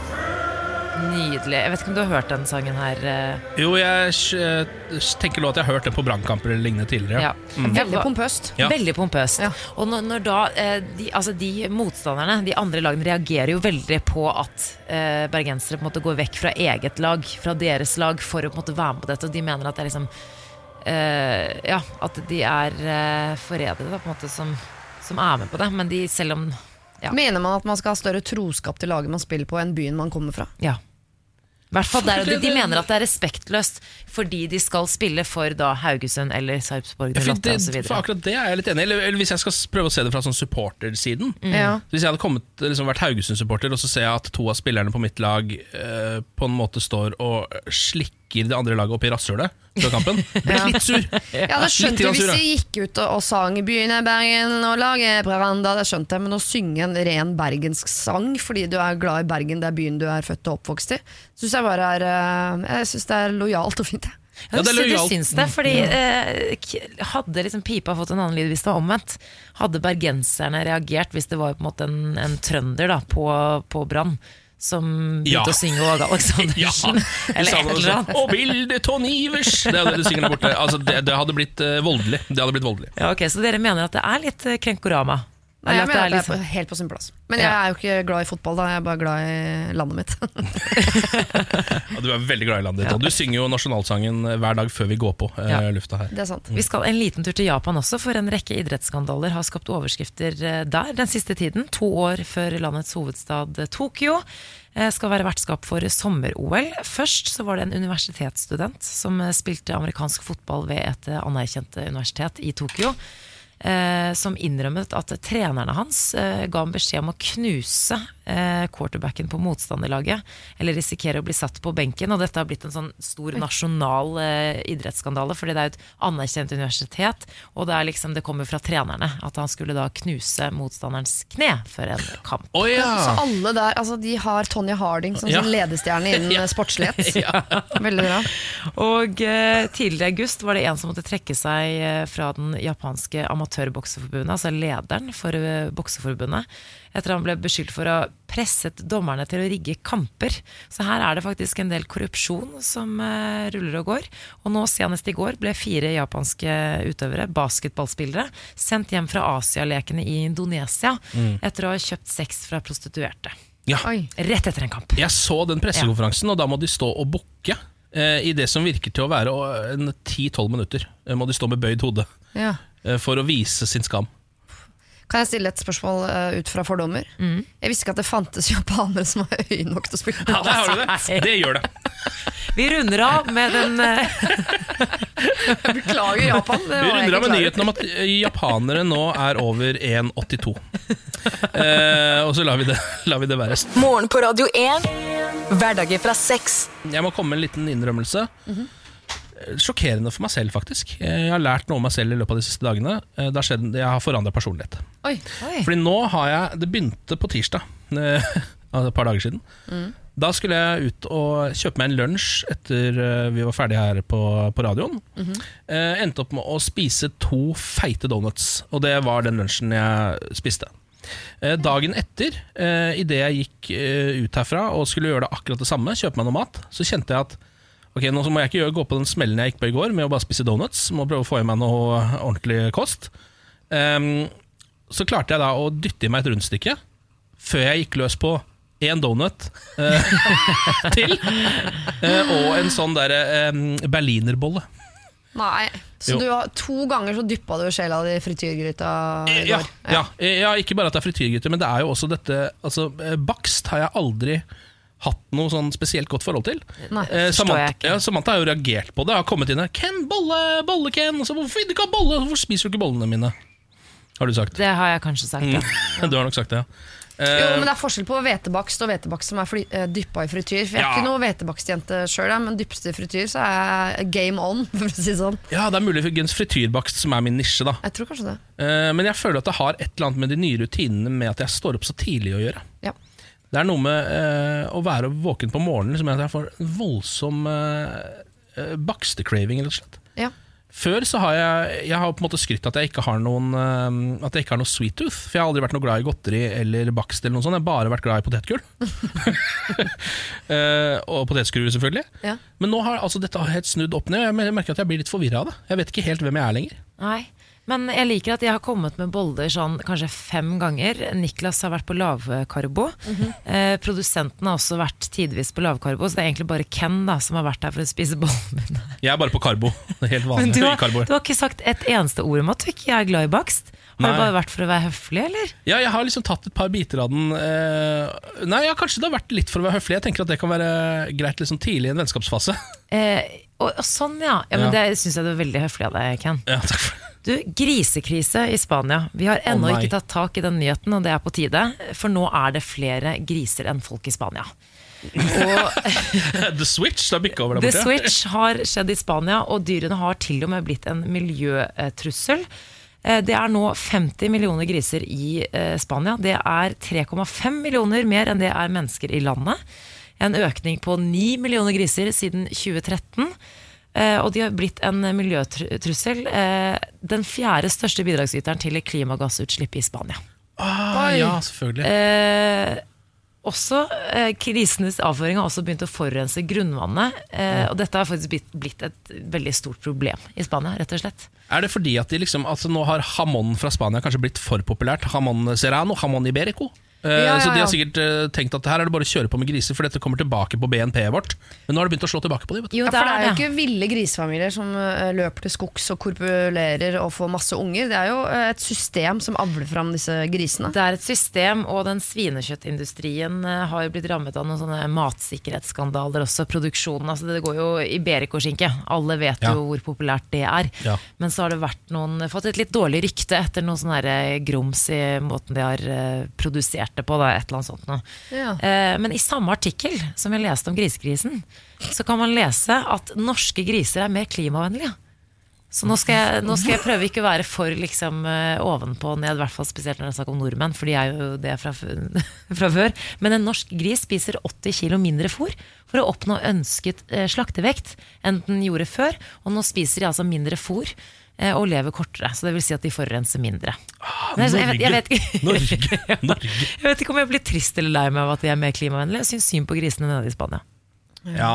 Nydelig. Jeg vet ikke om du har hørt den sangen her? eh? Jo, jeg eh, tenker nå at jeg har hørt den på brannkamper eller lignende tidligere. Ja. Veldig pompøst. Ja. Veldig pompøst. Ja. Og når, når da eh, de, altså de motstanderne, de andre lagene, reagerer jo veldig på at eh, bergensere på en måte går vekk fra eget lag, fra deres lag, for å på en måte være med på dette. Og de mener at det er liksom eh, Ja, at de er eh, forrædere, da, på en måte, som, som er med på det. Men de, selv om Ja. Mener man at man skal ha større troskap til laget man spiller på, enn byen man kommer fra? ja. Hvert fall der, og de, de mener at det er respektløst fordi de skal spille for da Haugesund eller Sarpsborg Ja, for, 08 det, osv. for akkurat det er jeg litt enig i. Eller, eller hvis jeg skal prøve å se det fra sånn supportersiden. Ja. Hvis jeg hadde kommet, liksom, vært Haugesund-supporter, og så ser jeg at to av spillerne på mitt lag eh, på en måte står og slikker det andre laget opp i rasshølet før kampen, Ble Ja. litt sur. Jeg hadde skjønte Litt hvis de gikk ut og, og sang 'Byen er Bergen og laget Brevanda', det skjønte jeg men å synge en ren bergensk sang fordi du er glad i Bergen, det er byen du er født og oppvokst i, syns jeg bare er eh, Jeg synes det er lojalt og fint. jeg. Ja, det lojalt. syns det, fordi eh, hadde liksom pipa fått en annen lyd hvis det var omvendt? Hadde bergenserne reagert hvis det var på en måte en, en trønder da, på, på Brann som begynte Ja. å synge Åge Aleksandersen? eller et eller annet? Og bildet Ton Ivers! Det er det du synger der borte. Altså, det, det hadde blitt eh, voldelig. Det hadde blitt voldelig. Ja, ok, Så dere mener at det er litt eh, krenkorama? Nei, jeg Eller at mener at det er på, helt på sin plass. Men jeg Ja. er jo ikke glad i fotball, da. Jeg er bare glad i landet mitt. Ja, du er veldig glad i landet ditt. Og du synger jo nasjonalsangen hver dag før vi går på eh, Ja. lufta her. Det er sant. Vi skal en liten tur til Japan også, for en rekke idrettsskandaler har skapt overskrifter eh, der den siste tiden. To år før landets hovedstad eh, Tokyo eh, skal være vertskap for sommer-OL. Først så var det en universitetsstudent som eh, spilte amerikansk fotball ved et eh, anerkjent universitet i Tokyo. Eh, som innrømmet at trenerne hans eh, ga ham beskjed om å knuse quarterbacken på motstanderlaget, eller risikere å bli satt på benken. Og dette har blitt en sånn stor nasjonal eh, idrettsskandale, fordi det er et anerkjent universitet, og det, er liksom, det kommer fra trenerne at han skulle da knuse motstanderens kne før en kamp. Å Så alle der, altså De har Tonje Harding som Ja. sin ledestjerne innen sportslighet. Veldig bra. Og eh, tidligere i august var det en som måtte trekke seg eh, fra den japanske amatørbokseforbundet, altså lederen for eh, bokseforbundet, etter han ble beskyldt for å ha presset dommerne til å rigge kamper. Så her er det faktisk en del korrupsjon som eh, ruller og går. Og nå senest i går ble fire japanske utøvere, basketballspillere, sendt hjem fra Asialekene i Indonesia etter å ha kjøpt sex fra prostituerte. Ja. Oi. Rett etter en kamp. Jeg så den pressekonferansen, og da må de stå og bukke. Eh, I det som virker til å være eh, en 10-12 minutter. Eh, må de stå med bøyd hode Ja. for å vise sin skam. Kan jeg stille et spørsmål uh, ut fra fordommer? Jeg visste ikke at det fantes japanere som var høye nok til å spille Ja, der har du det! Det gjør det. Vi runder av med den uh... Beklager, Japan. Det Vi runder av med nyheten om at eh, japanere nå er over 1,82. uh, og så lar vi det, lar vi det være. Morgen på Radio 1. Hverdager fra 6. Jeg må komme med en liten innrømmelse. Eh, Sjokkerende for meg selv, faktisk. Eh, Jeg har lært noe om meg selv i løpet av de siste dagene. Eh, skjedd, jeg har forandra personlighet. Oi. Oi. Fordi nå har jeg Det begynte på tirsdag, eh, et par dager siden. Da skulle jeg ut og kjøpe meg en lunsj etter eh, vi var ferdige her på, på radioen. Eh, endte opp med å spise to feite donuts, og det var den lunsjen jeg spiste. Eh, dagen etter, eh, idet jeg gikk eh, ut herfra og skulle gjøre det akkurat det samme, kjøpe meg noe mat, så kjente jeg at Ok, Nå så må jeg ikke gjøre, gå på den smellen jeg gikk på i går med å bare spise donuts. Må prøve å få i meg noe ordentlig kost. Um, så klarte jeg da å dytte i meg et rundstykke før jeg gikk løs på én donut uh, til. Uh, og en sånn derre um, berlinerbolle. Nei. Så Jo. du har, to ganger så dyppa du sjela di i frityrgryta i Ja, går? ja, ja, ikke bare at det er frityrgryte, men det er jo også dette altså, eh, Bakst har jeg aldri hatt noe sånn spesielt godt forhold til. Nei, Eh, Samantha, ja, Samantha har jo reagert på det. Har kommet inn her 'Ken, bolle, bolle, Ken'. Så, 'Hvorfor ikke ha bolle? Hvorfor spiser du ikke bollene mine?' Har du sagt. Det har jeg kanskje sagt, ja. Du har nok sagt det, ja. Eh, Jo, men Det er forskjell på hvetebakst og hvetebakst som er eh, dyppa i frityr. For Jeg er Ja. ikke noe hvetebakstjente sjøl, men dyppes det i frityr, så er jeg game on. For å si sånn ja, det er muligens frityrbakst som er min nisje, da. Jeg tror kanskje det. Eh, men jeg føler at det har et eller annet med de nye rutinene med at jeg står opp så tidlig å gjøre. Ja. Det er noe med eh, å være våken på morgenen som gjør at jeg får en voldsom eh, bakstecraving, rett og slett. Ja. Før så har jeg, jeg har på en måte skrytt at jeg ikke har noen eh, At jeg ikke har noe sweet tooth. For jeg har aldri vært noe glad i godteri eller bakst. eller noe sånt Jeg har bare vært glad i potetgull. Eh, og potetskruer, selvfølgelig. Ja. Men nå har altså, dette har helt snudd opp ned. Og Jeg merker at jeg blir litt forvirra av det. Jeg vet ikke helt hvem jeg er lenger. Nei. Men jeg liker at jeg har kommet med boller sånn kanskje fem ganger. Niklas har vært på lavkarbo. eh, produsenten har også vært tidvis på lavkarbo, så det er egentlig bare Ken da, som har vært der for å spise bollene mine. Jeg er bare på karbo. Det er helt Men vanlig du har, du har ikke sagt et eneste ord om at du ikke er glad i bakst. Har Nei. det bare vært for å være høflig, eller? Ja, jeg har liksom tatt et par biter av den. Eh, nei, ja, Kanskje det har vært litt for å være høflig. Jeg tenker at det kan være greit liksom tidlig i en vennskapsfase. Eh, og, og sånn, ja. ja men Ja. Det syns jeg du er veldig høflig av deg, Ken. Ja, takk for det. Du, Grisekrise i Spania. Vi har ennå oh ikke tatt tak i den nyheten, og det er på tide. For nå er det flere griser enn folk i Spania. The Switch, det har bikka over der The. Switch har skjedd i Spania, og dyrene har til og med blitt en miljøtrussel. Eh, Det er nå 50 millioner griser i eh, Spania. Det er 3,5 millioner mer enn det er mennesker i landet. En økning på 9 millioner griser siden 2013. Eh, Og de har blitt en miljøtrussel. eh, Den fjerde største bidragsyteren til klimagassutslipp i Spania. Ah, ja, selvfølgelig. Eh, også eh, Krisenes avføring har også begynt å forurense grunnvannet. Eh, og dette har faktisk blitt, blitt et veldig stort problem i Spania, rett og slett. Er det fordi at de liksom, altså nå har jamon fra Spania kanskje blitt for populært? Jamon serrano, jamon iberico. Eh, Ja, ja, Så de har sikkert eh, tenkt at her er det bare å kjøre på med griser, for dette kommer tilbake på BNP-et vårt. Men nå har det begynt å slå tilbake på dem. Jo, det er jo ikke ville grisefamilier som eh, løper til skogs og korpulerer og får masse unger. Det er jo et system som avler fram disse grisene. Det er et system, og den svinekjøttindustrien har jo blitt rammet av noen sånne matsikkerhetsskandaler også. Produksjonen, altså det går jo Iberico-skinke. Alle vet Ja. jo hvor populært det er. Ja. Men så har det vært noen, fått et litt dårlig rykte etter noe sånn grums i måten de har produsert det på. Da, et eller annet sånt noe. Ja. Eh, Men i samme artikkel som jeg leste om grisekrisen, så kan man lese at norske griser er mer klimavennlige. Så nå skal, jeg, nå skal jeg prøve ikke å være for liksom, eh, ovenpå og ned, i hvert fall spesielt når det er snakk om nordmenn, for de er jo det fra, fra før. Men en norsk gris spiser 80 kilo mindre fôr for å oppnå ønsket eh, slaktevekt enn den gjorde før. Og nå spiser de altså mindre fôr og lever kortere, så det vil si at de forurenser mindre. Ah, Norge. jeg, vet, jeg, vet ikke, Norge. Norge. jeg vet ikke om jeg blir trist eller lei meg av at de er mer klimavennlige. Jeg syns synd på grisene nede i Spania. Ja.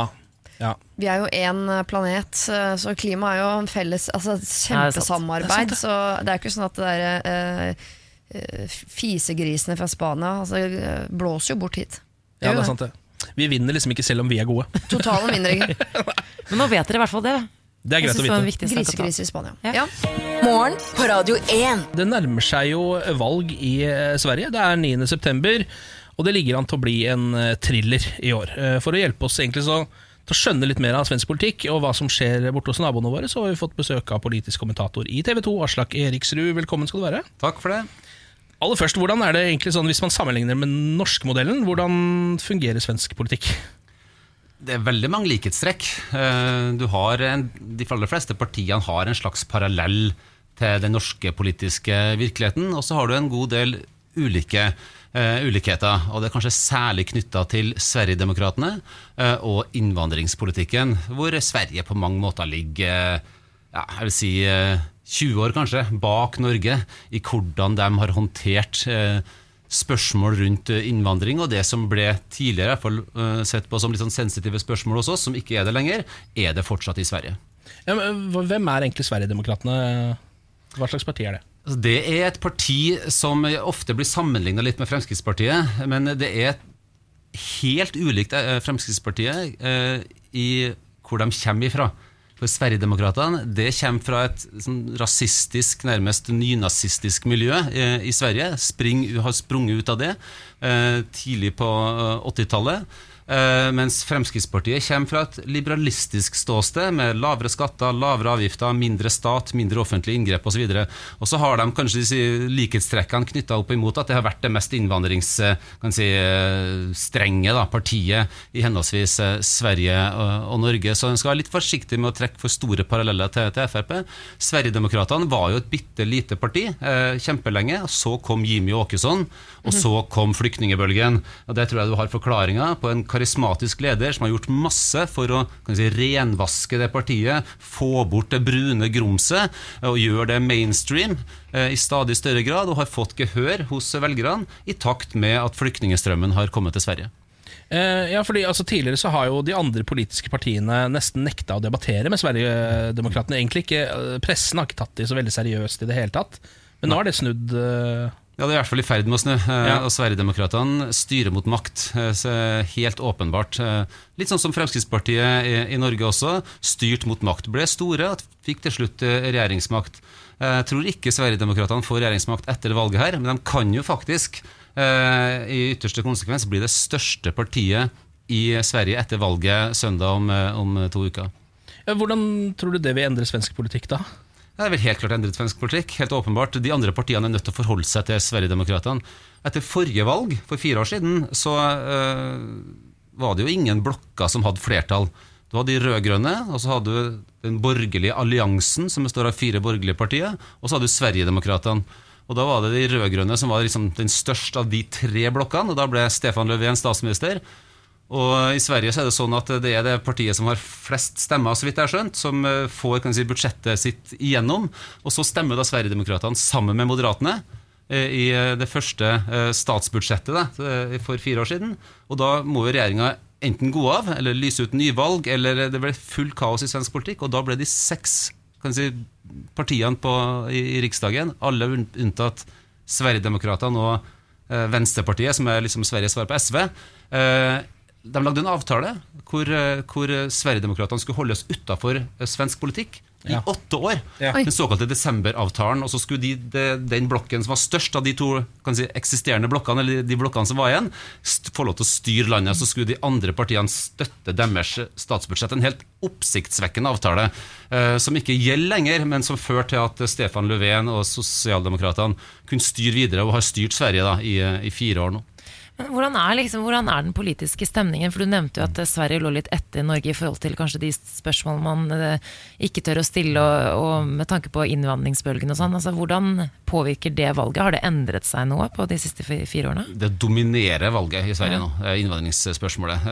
ja. Vi er jo én planet, eh, så klima er jo en felles altså, et Ja, det er kjempesamarbeid. Så det er ikke sånn at det der, eh, eh, fisegrisene fra Spania altså, eh, blåser jo bort hit. ja, det er sant det. Vi vinner liksom ikke selv om vi er gode. Totalen vinner Men nå vet dere i hvert fall det. Det er greit å vite. Grisegris i Spania. Ja. Ja. Morgen på Radio 1. Det nærmer seg jo valg i eh, Sverige. Det er 9. september, og det ligger an til å bli en eh, thriller i år. Eh, For å hjelpe oss egentlig så til å skjønne litt mer av svensk politikk og hva som skjer borte hos naboene våre, så har vi fått besøk av politisk kommentator i TV 2, Aslak Eriksrud. Velkommen skal du være. Takk for det. Aller først, hvordan er det egentlig sånn hvis man sammenligner med den norske modellen? Hvordan fungerer svensk politikk? Det er veldig mange likhetstrekk. Eh, Du har en, de aller fleste partiene har en slags parallell til den norske politiske virkeligheten, og så har du en god del ulike uh, ulikheter. Og det er kanskje særlig knytta til Sverigedemokraterna uh, og innvandringspolitikken, hvor Sverige på mange måter ligger uh, ja, jeg vil si eh, 20 år kanskje bak Norge i hvordan de har håndtert eh, spørsmål rundt eh, innvandring, og det som ble tidligere fall, eh, sett på som litt sånn sensitive spørsmål hos oss, som ikke er det lenger, er det fortsatt i Sverige. Ja, men Hvem er egentlig Sverigedemokraterna? Hva slags parti er det? Altså, Det er et parti som ofte blir sammenligna litt med Fremskrittspartiet, men det er helt ulikt eh, Fremskrittspartiet eh, i hvor de kommer ifra. For Sverigedemokraterna det kommer fra et sånn rasistisk, nærmest nynazistisk miljø eh, i Sverige. Spring, har sprunget ut av det eh, tidlig på eh, 80-tallet. Eh, mens Fremskrittspartiet kommer fra et liberalistisk ståsted med lavere skatter, lavere avgifter, mindre stat, mindre offentlige inngrep osv. Og så har de kanskje disse likhetstrekkene knytta opp imot at det har vært det mest innvandringsstrenge da, partiet i henholdsvis eh, Sverige og, og Norge. Så en skal være litt forsiktig med å trekke for store paralleller til, til Frp. Sverigedemokraterna var jo et bitte lite parti eh, kjempelenge. og Så kom Jimmy Åkesson, og så kom flyktningebølgen. Og Det tror jeg du har forklaringa på en karismatisk leder som har gjort masse for å kan si, renvaske det partiet, få bort det brune grumset og gjøre det mainstream eh, i stadig større grad, og har fått gehør hos velgerne i takt med at flyktningstrømmen har kommet til Sverige. Eh, ja, fordi altså, Tidligere så har jo de andre politiske partiene nesten nekta å debattere med Sverigedemokraterna. Egentlig ikke, eh, Pressen har ikke tatt de så veldig seriøst i det hele tatt. Men nå har det snudd. eh, Ja, Det er i hvert fall i ferd med å snu. eh, Ja. Og Sverigedemokratene styrer mot makt. eh, Helt åpenbart. eh, Litt sånn som Fremskrittspartiet i, i Norge også. Styrt mot makt. Ble store og fikk til slutt regjeringsmakt. Jeg tror ikke Sverigedemokraterna får regjeringsmakt etter valget her, men de kan jo faktisk i ytterste konsekvens bli det største partiet i Sverige etter valget søndag om, om to uker. hvordan tror du det vil endre svensk politikk da? Det vel helt klart endret svensk politikk. Helt åpenbart. De andre partiene er nødt til å forholde seg til Sverigedemokraterna. Etter forrige valg, for fire år siden, så øh, var det jo ingen blokker som hadde flertall. Du hadde de rød-grønne, og så hadde du den borgerlige alliansen, som består av fire borgerlige partier, og så hadde du Sverigedemokraterna. Og da var det de rød-grønne som var liksom den største av de tre blokkene, og da ble Stefan Löfven statsminister. Og I Sverige så er det sånn at det er det partiet som har flest stemmer, så vidt jeg har skjønt, som eh, får kan si, budsjettet sitt igjennom. Og så stemmer da Sverigedemokraterna sammen med Moderatene eh, i eh, det første statsbudsjettet da, for fire år siden. Og da må jo regjeringa enten gå av, eller lyse ut nyvalg, eller det ble fullt kaos i svensk politikk. Og da ble de seks kan si, partiene på, i, i Riksdagen, alle unntatt Sverigedemokraterna og Venstrepartiet, som er liksom Sveriges svar på SV, de lagde en avtale hvor, eh, hvor Sverigedemokraterna skulle holdes utafor svensk politikk i Ja. åtte år. Ja. Den såkalte desemberavtalen. Og så skulle de, de, den blokken som var størst av de to kan si, eksisterende blokkene, eller de blokkene som var igjen, få lov til å styre landet. Så skulle de andre partiene støtte deres statsbudsjett. En helt oppsiktsvekkende avtale eh, som ikke gjelder lenger, men som førte til at Stefan Löfven og sosialdemokratene kunne styre videre, og har styrt Sverige da, i, i fire år nå. Hvordan er, liksom, hvordan er den politiske stemningen? For Du nevnte jo at eh, Sverige lå litt etter Norge i forhold til kanskje de spørsmål man eh, ikke tør å stille, og, og med tanke på innvandringsbølgen og sånn. Altså, hvordan påvirker det valget? Har det endret seg noe på de siste fire årene? Det dominerer valget i Sverige nå, eh, innvandringsspørsmålet.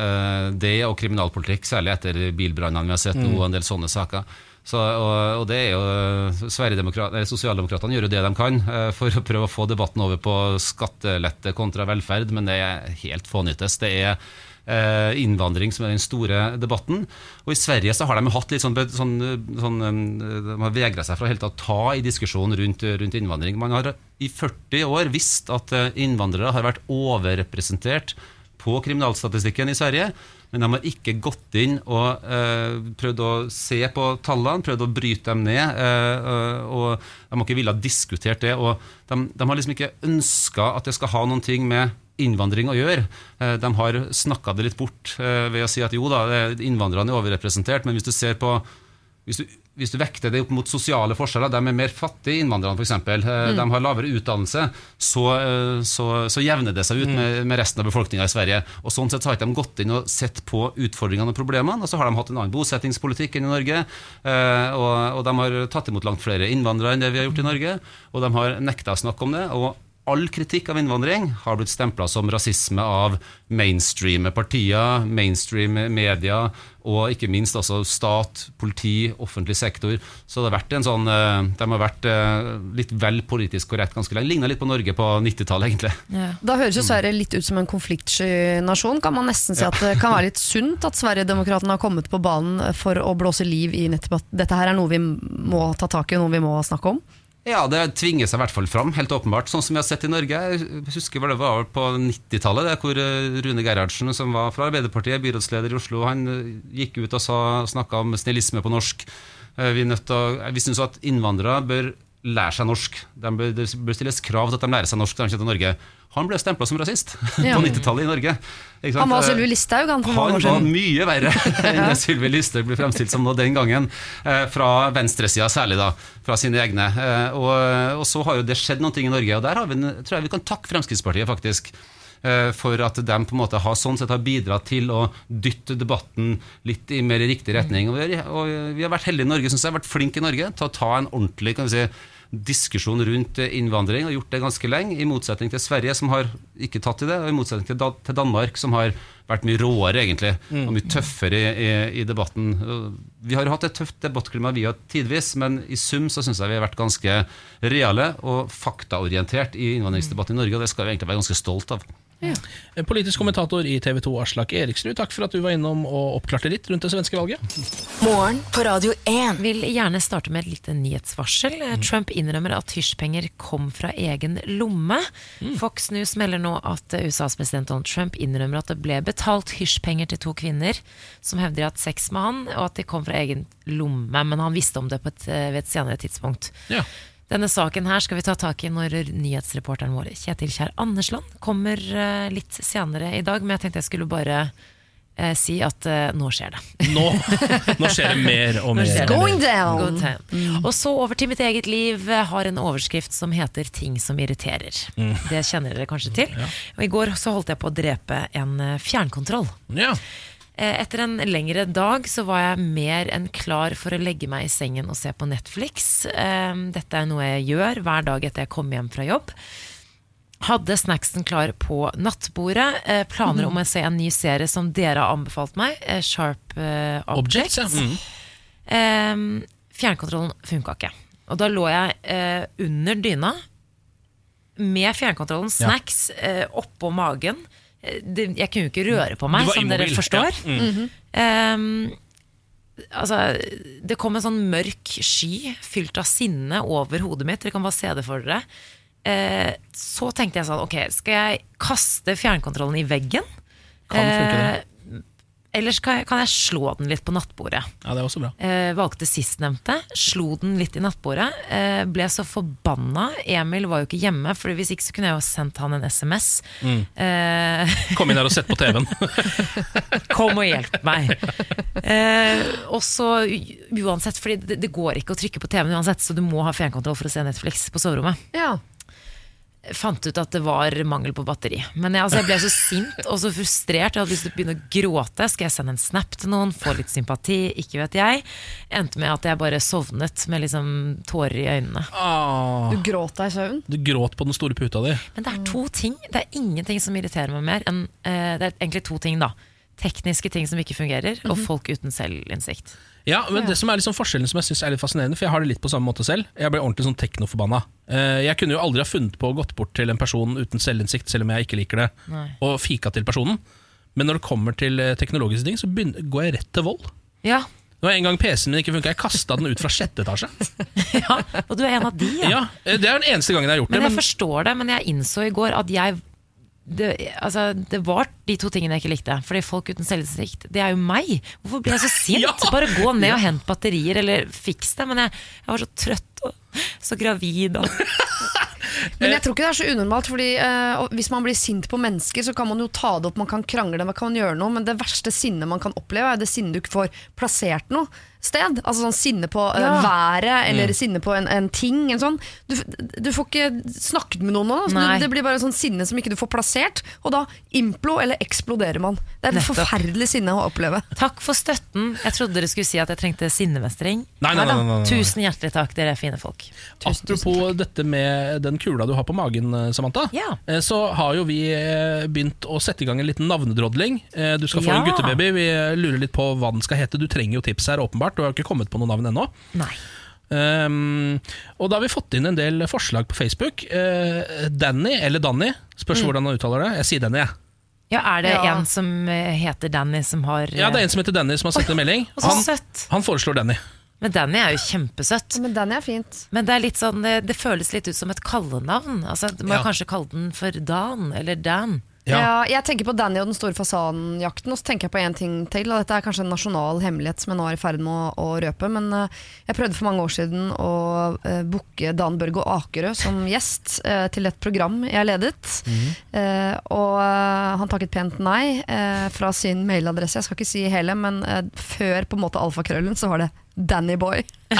Det og kriminalpolitikk, særlig etter bilbrannene vi har sett nå, og en del sånne saker. Så, og, og det er jo Sverigedemokrat- Sosialdemokratene gjør jo det de kan eh, for å prøve å få debatten over på skattelette kontra velferd, men det er helt fånyttes. Det er eh, innvandring som er den store debatten. Og I Sverige så har de hatt litt sånn, sånn, sånn eh, De har vegra seg helt å ta i diskusjonen rundt, rundt innvandring. Man har i 40 år visst at eh, innvandrere har vært overrepresentert på kriminalstatistikken i Sverige, men de har ikke gått inn og eh, prøvd å se på tallene, prøvd å bryte dem ned. eh, eh, og De har ikke villet diskutert det. og De, de har liksom ikke ønska at det skal ha noen ting med innvandring å gjøre. Eh, De har snakka det litt bort eh, ved å si at jo da, innvandrerne er overrepresentert, men hvis du ser på hvis du, hvis du vekter det opp mot sosiale forskjeller, de er mer fattige, innvandrerne f.eks., mm. de har lavere utdannelse, så, eh, så, så jevner det seg ut med, med resten av befolkninga i Sverige. Og Sånn sett har ikke de gått inn og sett på utfordringene og problemene, og så har de hatt en annen bosettingspolitikk enn i Norge, eh, og, og de har tatt imot langt flere innvandrere enn det vi har gjort i Norge, og de har nekta å snakke om det. og All kritikk av innvandring har blitt stempla som rasisme av mainstream partier, mainstream media og ikke minst altså stat, politi, offentlig sektor. Så det har vært en sånn, eh, de har vært eh, litt vel politisk korrekt ganske lenge. Ligna litt på Norge på 90-tallet, egentlig. Da høres jo Sverige litt ut som en konfliktsky nasjon. Kan man nesten si at det kan være litt sunt at Sverigedemokraterna har kommet på banen for å blåse liv i nettopp at dette her er noe vi må ta tak i, noe vi må snakke om? Ja, det tvinger seg i hvert fall fram, helt åpenbart. Sånn som vi har sett i Norge. Jeg husker hva det var på 90-tallet, det, hvor eh, Rune Gerhardsen, som var fra Arbeiderpartiet, byrådsleder i Oslo, han eh, gikk ut og snakka om snillisme på norsk. Eh, Vi, å- vi syns at innvandrere bør lære seg norsk. De bør, det bør stilles krav til at de lærer seg norsk når de kommer til Norge. Han ble stempla som rasist Ja. på 90-tallet i Norge. Han var Sylvi Listhaug han han var mye verre enn det Sylvi Listhaug ble fremstilt som nå den gangen. eh, Fra venstresida særlig, da. Fra sine egne. Eh, Og, og så har jo det skjedd noen ting i Norge, og der har vi, tror jeg vi kan takke Fremskrittspartiet, faktisk. eh, For at de på en måte har sånn sett har bidratt til å dytte debatten litt i mer riktig retning. Og vi har, og vi har vært heldige i Norge, syns jeg. Vært flinke i Norge til å ta en ordentlig kan vi si, diskusjon rundt eh, innvandring, og gjort det ganske lenge, i motsetning til Sverige, som har ikke tatt i det, og i motsetning til, Da- til Danmark, som har vært mye råere, egentlig, og mye tøffere i, i, i debatten. Vi har hatt et tøft debattklima vi har tidvis, men i sum så syns jeg vi har vært ganske reale og faktaorientert i innvandringsdebatten i Norge, og det skal vi egentlig være ganske stolt av. Politisk kommentator i TV 2, Aslak Eriksrud, takk for at du var innom og oppklarte litt rundt det svenske valget. Morgen på Radio 1. Vil gjerne starte med et lite nyhetsvarsel. Trump innrømmer at hysjpenger kom fra egen lomme. Fox News melder nå at USAs president Donald Trump innrømmer at det ble betalt hysjpenger til to kvinner som hevder de har hatt sex med han, og at de kom fra egen lomme. Men han visste om det på et, ved et senere tidspunkt. Ja. Denne saken her skal vi ta tak i når nyhetsreporteren vår Kjetil Kjær Andersland kommer eh, litt senere i dag, men jeg tenkte jeg skulle bare eh, si at eh, nå skjer det. Nå, nå skjer det mer og mer. det. Going down! Good time. Og så over til mitt eget liv. Har en overskrift som heter 'Ting som irriterer'. Det kjenner dere kanskje til. Og I går så holdt jeg på å drepe en eh, fjernkontroll. Ja. Eh, Etter en lengre dag så var jeg mer enn klar for å legge meg i sengen og se på Netflix. Eh, Dette er noe jeg gjør hver dag etter jeg kommer hjem fra jobb. Hadde snacksen klar på nattbordet. Eh, Planer om å se en ny serie som dere har anbefalt meg, Sharp Objects, Objects. ja. Mm. Fjernkontrollen funka ikke. Og da lå jeg under dyna med fjernkontrollen, snacks, oppå magen. Eh, Det, jeg kunne jo ikke røre på meg, som dere forstår. ja. Mm. Eh, altså, det kom en sånn mørk sky fylt av sinne over hodet mitt. Dere kan bare se det for dere. Eh, så tenkte jeg sånn, ok, skal jeg kaste fjernkontrollen i veggen? Kan funke det. Eller jeg, kan jeg slå den litt på nattbordet? Ja, det er også bra. Eh, valgte sistnevnte, slo den litt i nattbordet. Eh, ble så forbanna. Emil var jo ikke hjemme, for hvis ikke så kunne jeg jo sendt han en SMS. Eh, Kom inn her og sett på TV-en. kom og hjelp meg. Eh, og så uansett, fordi det, det går ikke å trykke på TV-en uansett, så du må ha fjernkontroll for å se Netflix på soverommet. Ja. Fant ut at det var mangel på batteri. Men jeg, altså, jeg ble så sint og så frustrert. Jeg hadde lyst til å begynne å gråte. Skal jeg sende en snap til noen? Få litt sympati? Ikke vet jeg. Endte med at jeg bare sovnet med liksom tårer i øynene. Åh. Du gråt deg i søvn? du gråt på den store puta di. Men det er to ting. Det er ingenting som irriterer meg mer enn uh, Det er egentlig to ting, da. Tekniske ting som ikke fungerer, og folk uten selvinnsikt. Ja, men det som er liksom forskjellen som jeg synes er litt fascinerende, for jeg har det litt på samme måte selv. Jeg ble ordentlig sånn teknoforbanna. Eh, Jeg kunne jo aldri ha funnet på å gått bort til en person uten selvinnsikt, selv om jeg ikke liker det, Nei. og fika til personen. Men når det kommer til eh, teknologiske ting, så begynner, går jeg rett til vold. Ja. Det var en gang PC-en min ikke funka, jeg kasta den ut fra sjette etasje. ja, og du er en av de, ja. Ja, eh, Det er den eneste gangen jeg har gjort Men det. jeg forstår det, men jeg innså i går at jeg det, altså, det var de to tingene jeg ikke likte. Fordi folk uten selvinnsikt, det er jo meg. Hvorfor blir jeg så sint? Ja! Bare gå ned og hent batterier, eller fiks det. Men jeg, jeg var så trøtt og så gravid. Og, Men jeg tror ikke det er så unormalt, fordi eh, hvis man blir sint på mennesker, så kan man jo ta det opp, man kan krangle, man kan gjøre noe, men det verste sinnet man kan oppleve, er det sinnet du ikke får plassert noe sted. Altså sånn sinne på eh, Ja. været, eller sinne på en, en ting. En sånn. du, du får ikke snakket med noen nå, så Nei. du, det blir bare sånn sinne som ikke du får plassert, og da implo eller eksploderer man. Det er et Nettopp. forferdelig sinne å oppleve. takk for støtten. Jeg trodde dere skulle si at jeg trengte sinnemestring. Nei, nei, nei, nei, nei, nei. Tusen hjertelig takk, dere er fine folk. apropos dette med den kula du har på magen, eh, Samantha. Ja. eh, Så har jo vi begynt å sette i gang en liten navnedrodling. Du skal få Ja. en guttebaby. Vi lurer litt på hva den skal hete. Du trenger jo tips her, åpenbart. Du har ikke kommet på noe navn ennå. Nei. Um, og da har vi fått inn en del forslag på Facebook. Uh, Danny, eller Danny, spørs Mm. hvordan han uttaler det. Jeg sier Danny, jeg. Ja, er det Ja. en som eh, heter Danny som har Ja, det er en som heter Danny som har sendt en melding. Og Han, han foreslår Danny. Men Danny er jo kjempesøtt. Men Danny er fint. Men det er litt sånn, det, det føles litt ut som et kallenavn. Altså, du må Ja. kanskje kalle den for Dan eller Dan. Ja. Ja. jeg tenker på Danny og den store fasanjakten, og så tenker jeg på en ting til. Og dette er kanskje en nasjonal hemmelighet som jeg nå er i ferd med å, å røpe. Men uh, jeg prøvde for mange år siden å uh, booke Dan Børgo Akerø som gjest uh, til et program jeg ledet. Eh, og eh, han takket pent nei fra sin mailadresse. Jeg skal ikke si hele, men før på en måte alfakrøllen så var det Danny Boy.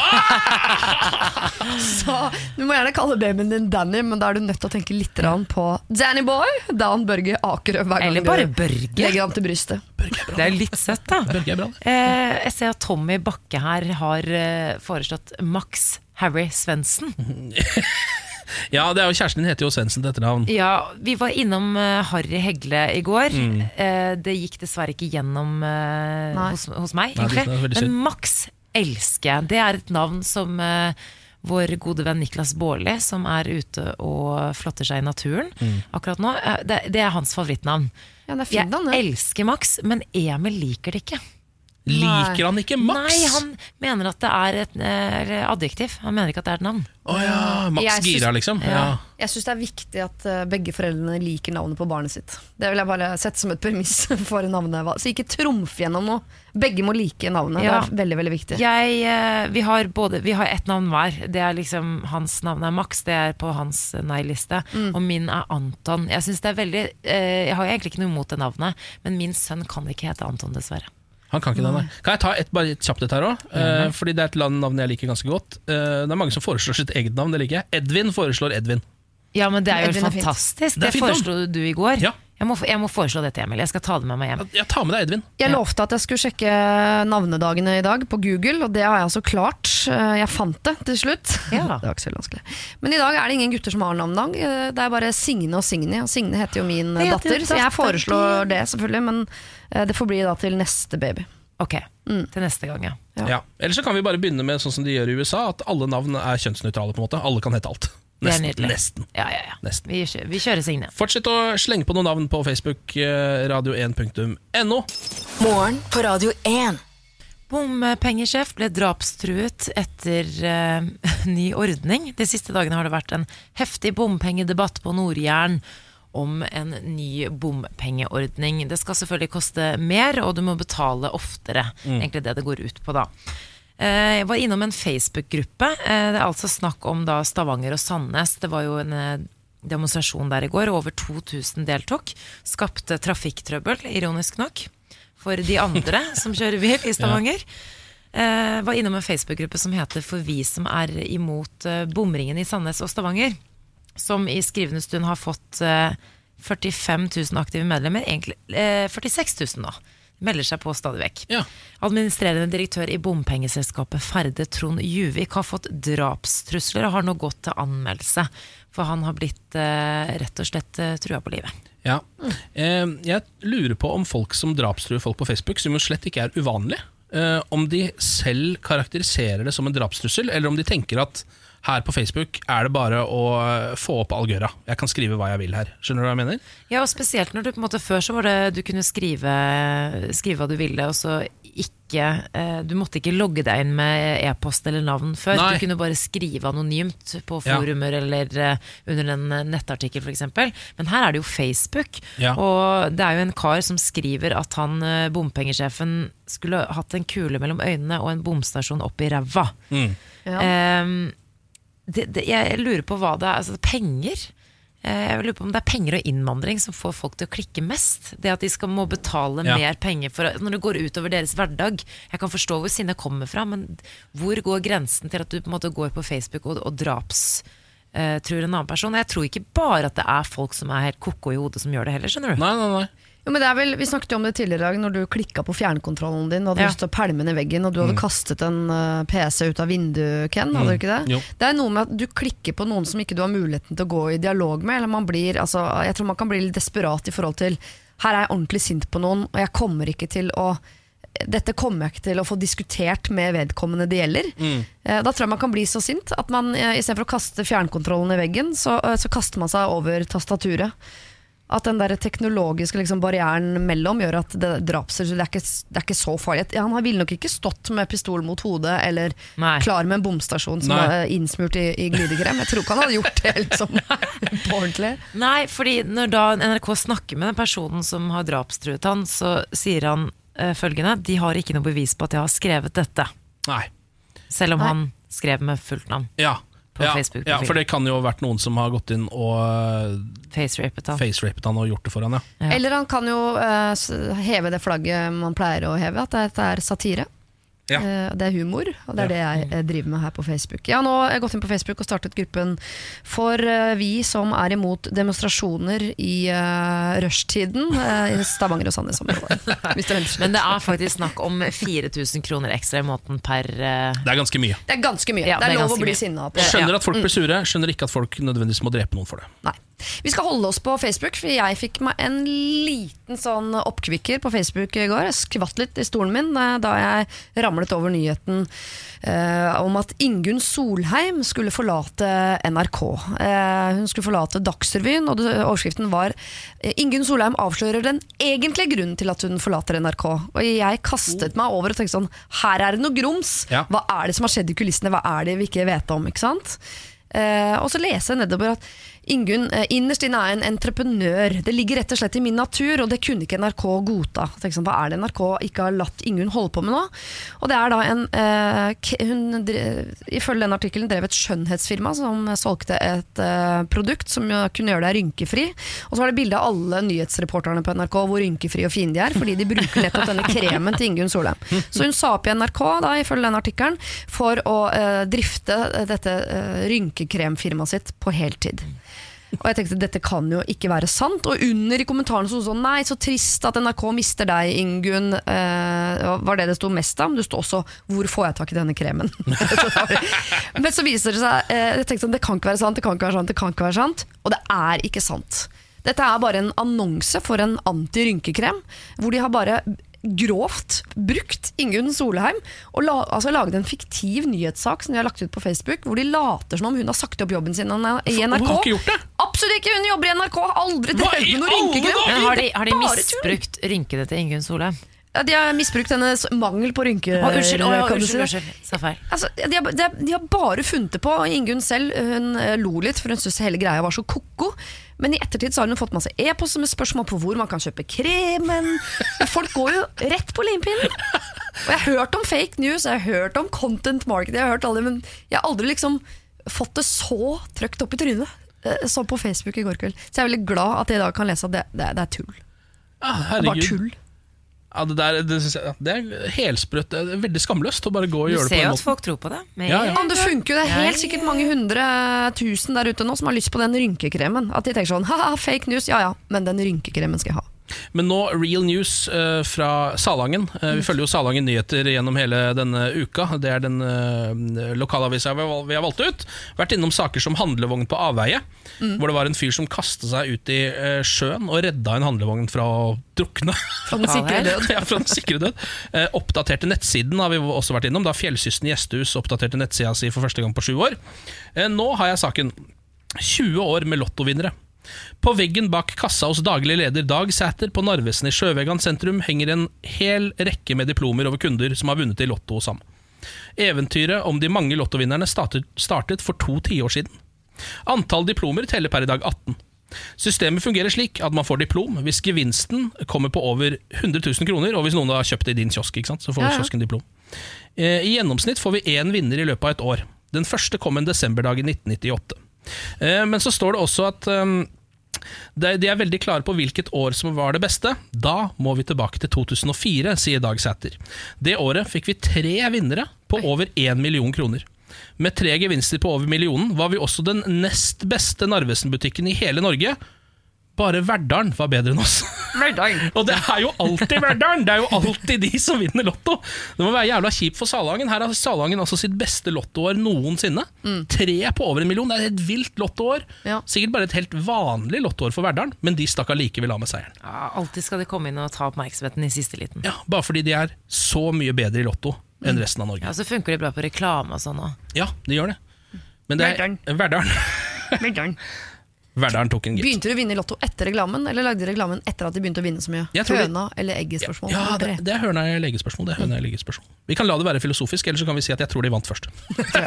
så du må gjerne kalle babyen din Danny, men da er du nødt til å tenke litt på Danny Boy, Dan Børge Akerø hver gang Eller bare du Børge. legger ham til brystet. Det er jo litt søtt, da. Børge er bra. Eh, jeg ser at Tommy Bakke her har eh, foreslått Max Harry Svendsen. Ja, det er jo Kjæresten din heter jo Svendsen til etternavn. Ja, vi var innom eh, Harry Hegle i går. Mm. Eh, det gikk dessverre ikke gjennom eh, hos, hos meg, Nei, det egentlig. Men Max elsker jeg. Det er et navn som eh, vår gode venn Niklas Baarli, som er ute og flotter seg i naturen Mm. akkurat nå, eh, det, det er hans favorittnavn. Ja, det er Jeg fint navn, det. elsker Max, men Emil liker det ikke. Liker han ikke Max? Nei, han mener at det er et eh, adjektiv. Han mener ikke at det er et navn. Å ja, Max Jeg syns- Gira, liksom. Ja. Jeg syns det er viktig at eh, begge foreldrene liker navnet på barnet sitt. Det vil jeg bare sette som et premiss for navnet. Så ikke trumf gjennom noe. Begge må like navnet. Ja. Det er veldig veldig viktig. Jeg, eh, vi har både Vi har ett navn hver. Det er liksom Hans navn er Max, det er på hans nei-liste. Mm. Og min er Anton. Jeg synes det er veldig eh, Jeg har egentlig ikke noe imot det navnet, men min sønn kan ikke hete Anton, dessverre. Han kan ikke det, nei. Kan jeg ta et, bare et kjapt et her òg? fordi det er et land- navn jeg liker ganske godt. Uh, det er mange som foreslår sitt eget navn, det liker jeg. Edvin foreslår Edvin. Ja, men det er jo Edvin er fantastisk. Det Det, foreslo du i går. Ja. Jeg, må, jeg må foreslå dette, Emil. Jeg skal ta det med meg hjem. Jeg tar med deg Edvin. Jeg Ja. lovte at jeg skulle sjekke navnedagene i dag på Google, og det har jeg altså klart. Eh, Jeg fant det til slutt. Ja. Det var ikke så vanskelig. Men i dag er det ingen gutter som har navnedag. Eh, Det er bare Signe og Signy, og Signe heter jo min datter. Så jeg foreslår det, selvfølgelig, men eh, det får bli da til neste baby. Ok, Mm. til neste gang, ja. Ja. Ja. Eller så kan vi bare begynne med sånn som de gjør i USA, at alle navn er kjønnsnøytrale. på en måte Alle kan hete alt. Det er Nesten. nesten. Ja, ja, ja. Nesten. Vi, kjører, vi kjører Signe. Fortsett å slenge på noen navn på Facebook, eh, radio1.no. Morgen på Radio 1. Bompengesjef ble drapstruet etter uh, ny ordning. De siste dagene har det vært en heftig bompengedebatt på Nord-Jæren om en ny bompengeordning. Det skal selvfølgelig koste mer, og du må betale oftere. Egentlig det det går ut på, da. Eh, Jeg var innom en Facebook-gruppe. Eh, Det er altså snakk om da Stavanger og Sandnes. Det var jo en eh, demonstrasjon der i går. Over 2000 deltok. Skapte trafikktrøbbel, ironisk nok, for de andre som kjører bil i Stavanger. Jeg var innom en Facebook-gruppe som heter For vi som er imot bomringen i Sandnes og Stavanger. Som i skrivende stund har fått eh, 45 000 aktive medlemmer. Egentlig eh, 46 000 nå. Melder seg på stadig vekk. Ja. Administrerende direktør i bompengeselskapet Ferde, Trond Juvik, har fått drapstrusler og har nå gått til anmeldelse. For han har blitt eh, rett og slett eh, trua på livet. Ja. Eh, jeg lurer på om folk som drapstruer folk på Facebook, som jo slett ikke er uvanlig, eh, om de selv karakteriserer det som en drapstrussel, eller om de tenker at her på Facebook er det bare å eh, få opp all gørra. Jeg kan skrive hva jeg vil her. Skjønner du hva jeg mener? Ja, og spesielt når du på en måte Før så var det du kunne skrive, skrive hva du ville, og så ikke eh, Du måtte ikke logge deg inn med e-post eller navn før. Nei. Du kunne bare skrive anonymt på Ja. forumer eller eh, under en nettartikkel f.eks. Men her er det jo Facebook, Ja. og det er jo en kar som skriver at han bompengesjefen skulle hatt en kule mellom øynene og en bomstasjon opp i ræva. Ja. Ehm, det, det, jeg lurer på hva det er. Altså, penger? Eh, Jeg lurer på om det er penger og innvandring som får folk til å klikke mest. Det at de skal må betale Ja. mer penger for, når det går utover deres hverdag. Jeg kan forstå hvor sinnet kommer fra, men hvor går grensen til at du på en måte går på Facebook og, og drapstruer en annen person? Jeg tror ikke bare at det er folk som er helt ko-ko i hodet som gjør det heller, skjønner du. Nei, nei, nei. Jo, men det er vel, Vi snakket jo om det tidligere i dag når du klikka på fjernkontrollen din og hadde Ja. lyst til å pælme ned veggen, og du hadde kastet en uh, PC ut av vinduet, Ken. Hadde du ikke det? Jo. Det er noe med at du klikker på noen som ikke du har muligheten til å gå i dialog med. Eller man blir, altså, jeg tror man kan bli litt desperat i forhold til Her er jeg ordentlig sint på noen, og jeg kommer ikke til å dette kommer jeg ikke til å få diskutert med vedkommende det gjelder. Mm. Da tror jeg man kan bli så sint at man eh, istedenfor å kaste fjernkontrollen i veggen, så, eh, så kaster man seg over tastaturet. At den der teknologiske liksom, barrieren mellom gjør at det, drapser, det, er ikke- det er ikke så farlig. Ja, han ville nok ikke stått med pistol mot hodet eller Nei. klar med en bomstasjon som Nei. var innsmurt i, i glidekrem. Jeg tror ikke han hadde gjort det liksom, på ordentlig. Nei, fordi når da NRK snakker med den personen som har drapstruet han, så sier han uh, følgende De har ikke noe bevis på at jeg har skrevet dette. nei. Selv om Nei. han skrev med fullt navn. Ja. På ja, Facebook-profilen. ja, for det kan jo ha vært noen som har gått inn og uh, Facerapet han. Face han og gjort det for han, ja. Ja. Eller han kan jo uh, heve det flagget man pleier å heve, at dette er satire. Ja. Eh, det er humor, og det er det jeg eh, driver med her på Facebook. Jeg har nå gått inn på Facebook og startet gruppen for eh, vi som er imot demonstrasjoner i uh, rushtiden eh, i Stavanger og det. Men det er faktisk snakk om 4000 kroner ekstra i måten per Det er ganske mye. Det er ganske mye. Ja, det det er er lov å bli sinna på. Skjønner at folk blir sure, skjønner ikke at folk nødvendigvis må drepe noen for det. Nei. Vi skal holde oss på Facebook, for jeg fikk meg en liten sånn oppkvikker på Facebook i går. Jeg skvatt litt i stolen min eh, da jeg ramlet over nyheten eh, om at Ingunn Solheim skulle forlate NRK. Eh, hun skulle forlate Dagsrevyen, og overskriften var eh, 'Ingunn Solheim avslører den egentlige grunnen til at hun forlater NRK'. Og jeg kastet meg over og tenkte sånn Her er det noe grums! Ja. Hva er det som har skjedd i kulissene? Hva er det vi ikke vet om? ikke sant? Eh, og så leser jeg nedover at Ingunn eh, innerst inne er en entreprenør. Det ligger rett og slett i min natur, og det kunne ikke NRK godta. Så sånn, Hva er det NRK ikke har latt Ingunn holde på med nå? Og det er da en eh, Hun drev, ifølge den artikkelen drev et skjønnhetsfirma som solgte et eh, produkt som kunne gjøre deg rynkefri. Og så var det bilde av alle nyhetsreporterne på NRK hvor rynkefri og fine de er, fordi de bruker nettopp denne kremen til Ingunn Solheim. Så hun sa opp i NRK, da, ifølge den artikkelen, for å eh, drifte dette uh, rynkekremfirmaet sitt på heltid. Og jeg tenkte dette kan jo ikke være sant. Og under i kommentaren sto det sånn Nei, så trist at NRK mister deg, Ingunn. Eh, var det det sto mest om? Det sto også 'Hvor får jeg tak i denne kremen?' Men så viser det seg eh, Jeg tenkte sånn, Det kan ikke være sant, det kan ikke være sant, det kan ikke være sant. Og det er ikke sant. Dette er bare en annonse for en anti-rynkekrem, hvor de har bare grovt brukt Ingunn Solheim og la, altså laget en fiktiv nyhetssak som de har lagt ut på Facebook, hvor de later som om hun har sagt opp jobben sin i NRK. Hun har ikke gjort det? Absolutt ikke! Hun jobber i NRK, har aldri drevet med noe rynkekrem. Men har de, har de misbrukt rynkene til Ingunn Solheim? Ja, de har misbrukt hennes mangel på rynker. Å, unnskyld, å, ja, unnskyld, unnskyld, sa feil. Altså, de, har, de, har, de har bare funnet det på. Ingunn selv hun eh, lo litt, for hun syntes hele greia var så ko-ko. Men i ettertid så har hun fått masse e-poster med spørsmål på hvor man kan kjøpe kremen. Folk går jo rett på limpinnen. Og jeg har hørt om fake news, jeg har hørt om content marketing, jeg har hørt alle, men jeg har aldri liksom fått det så trøkt opp i trynet. eh, Som på Facebook i går kveld. Så jeg er veldig glad at jeg i dag kan lese at det, det, det er tull. Ah, Det er bare tull. Ja, det, der, det, jeg- det er helsprøtt. Det er veldig skamløst å bare gå og gjøre det på ser jo at folk tror på det. Ja. Ja, det funker jo. Det er helt sikkert mange hundre tusen der ute nå som har lyst på den rynkekremen. At de tenker sånn ha-ha, fake news, ja ja, men den rynkekremen skal jeg ha. Men nå real news uh, fra Salangen. Uh, vi følger jo Salangen nyheter gjennom hele denne uka. Det er den uh, lokalavisa vi, har vi har valgt ut. Vært innom saker som handlevogn på avveie. Hvor det var en fyr som kastet seg ut i sjøen og redda en handlevogn fra å drukne. Fra den sikre død. ja, fra den sikre død. Oppdaterte nettsiden har vi også vært innom. Da Fjellsysten gjestehus oppdaterte nettsida si for første gang på sju år. Nå har jeg saken 20 år med lottovinnere. På veggen bak kassa hos daglig leder Dag Sæter på Narvesen i Sjøvegan sentrum henger en hel rekke med diplomer over kunder som har vunnet i Lotto hos ham. Eventyret om de mange lottovinnerne startet, for to tiår siden. Antall diplomer teller per i dag 18. Systemet fungerer slik at man får diplom hvis gevinsten kommer på over 100 000 kroner, og hvis noen har kjøpt det i din kiosk, så får Ja, ja. kiosken diplom. Eh, I gjennomsnitt får vi én vinner i løpet av et år. Den første kom en desemberdag i 1998. Eh, Men så står det også at de de er veldig klare på hvilket år som var det beste. Da må vi tilbake til 2004, sier Dag Sæter. Det året fikk vi tre vinnere på over én million kroner. Med tre gevinster på over millionen var vi også den nest beste Narvesen-butikken i hele Norge. Bare Verdalen var bedre enn oss. Og det er jo alltid Verdalen! Det er jo alltid de som vinner Lotto! Det må være jævla kjipt for Salangen. Her har Salangen altså sitt beste lottoår noensinne. Tre på over en million. Det er et vilt lottoår. Ja. Sikkert bare et helt vanlig lottoår for Verdalen, men de stakk allikevel av med seieren. Ja, alltid skal de komme inn og ta oppmerksomheten i siste liten. Ja, Bare fordi de er så mye bedre i Lotto enn resten av Norge. Ja, Så funker de bra på reklame og sånn òg. Ja, de gjør det. Men det er Verdalen. Verdalen. Tok en gitt. Begynte du å vinne i Lotto etter reklamen, eller lagde du reklamen etter at de begynte å vinne så mye? Jeg tror det- Høna eller egget-spørsmål? Ja, ja det, det er høna er høna i legespørsmål. Vi kan la det være filosofisk, eller så kan vi si at jeg tror de vant først.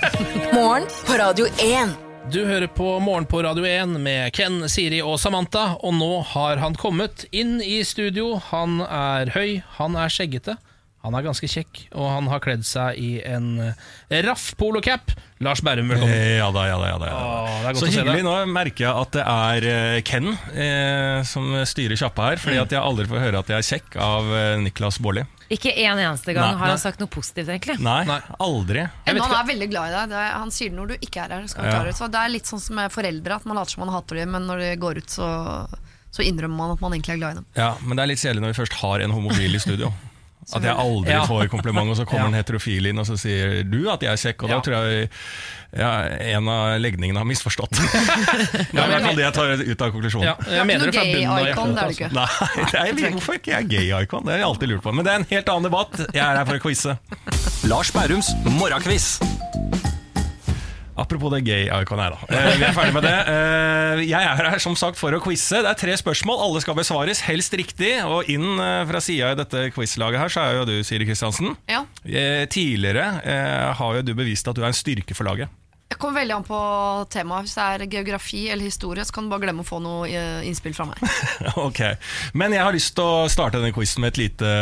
Morgen på Radio 1. Du hører på Morgen på Radio 1 med Ken, Siri og Samantha, og nå har han kommet inn i studio. Han er høy, han er skjeggete, han er ganske kjekk, og han har kledd seg i en eh, raff polocap. Lars Berrum, velkommen. Eh, Ja da, ja da. ja da, ja da. Åh, Så hyggelig. Nå merker jeg at det er eh, Ken eh, som styrer kjappa her. Mm. Fordi at jeg aldri får høre at jeg er kjekk av Niklas Baarli. Ikke en eneste gang Nei, har nei. han sagt noe positivt, egentlig. Nei, Nei. aldri. Men han er veldig glad i deg. Det er, han sier det når du ikke er her. Skal Ja. klare. Så det er litt sånn som med foreldre, at man later som man hater dem, men når de går ut, så, så innrømmer man at man egentlig er glad i dem. Ja, Men det er litt kjedelig når vi først har en homofil i studio. At jeg aldri Ja. får kompliment, og så kommer Ja. en heterofil inn og så sier du at jeg er kjekk. Og Ja. da tror jeg ja, en av legningene har misforstått. det er i hvert fall det jeg tar ut av konklusjonen. Ja, jeg mener det fra bunnen av det er det hjertet. ikke. Nei, det er, hvorfor ikke jeg er gay-icon? Det har jeg alltid lurt på. Men det er en helt annen debatt. Jeg er her for å quize. Lars Bærums morgenquiz. Apropos det gay-iconet her, da. Eh, vi er ferdig med det. Eh, jeg er her som sagt for å quize. Det er tre spørsmål. Alle skal besvares, helst riktig. Og inn eh, fra sida i dette quizlaget her, så er jo du, Siri Kristiansen. Ja. Tidligere har jo du bevist at du er en styrke for laget. Jeg kommer veldig an på temaet. Hvis det er geografi eller historie, så kan du bare glemme å få noe innspill fra meg. ok. Men jeg har lyst til å starte denne quizen med et lite,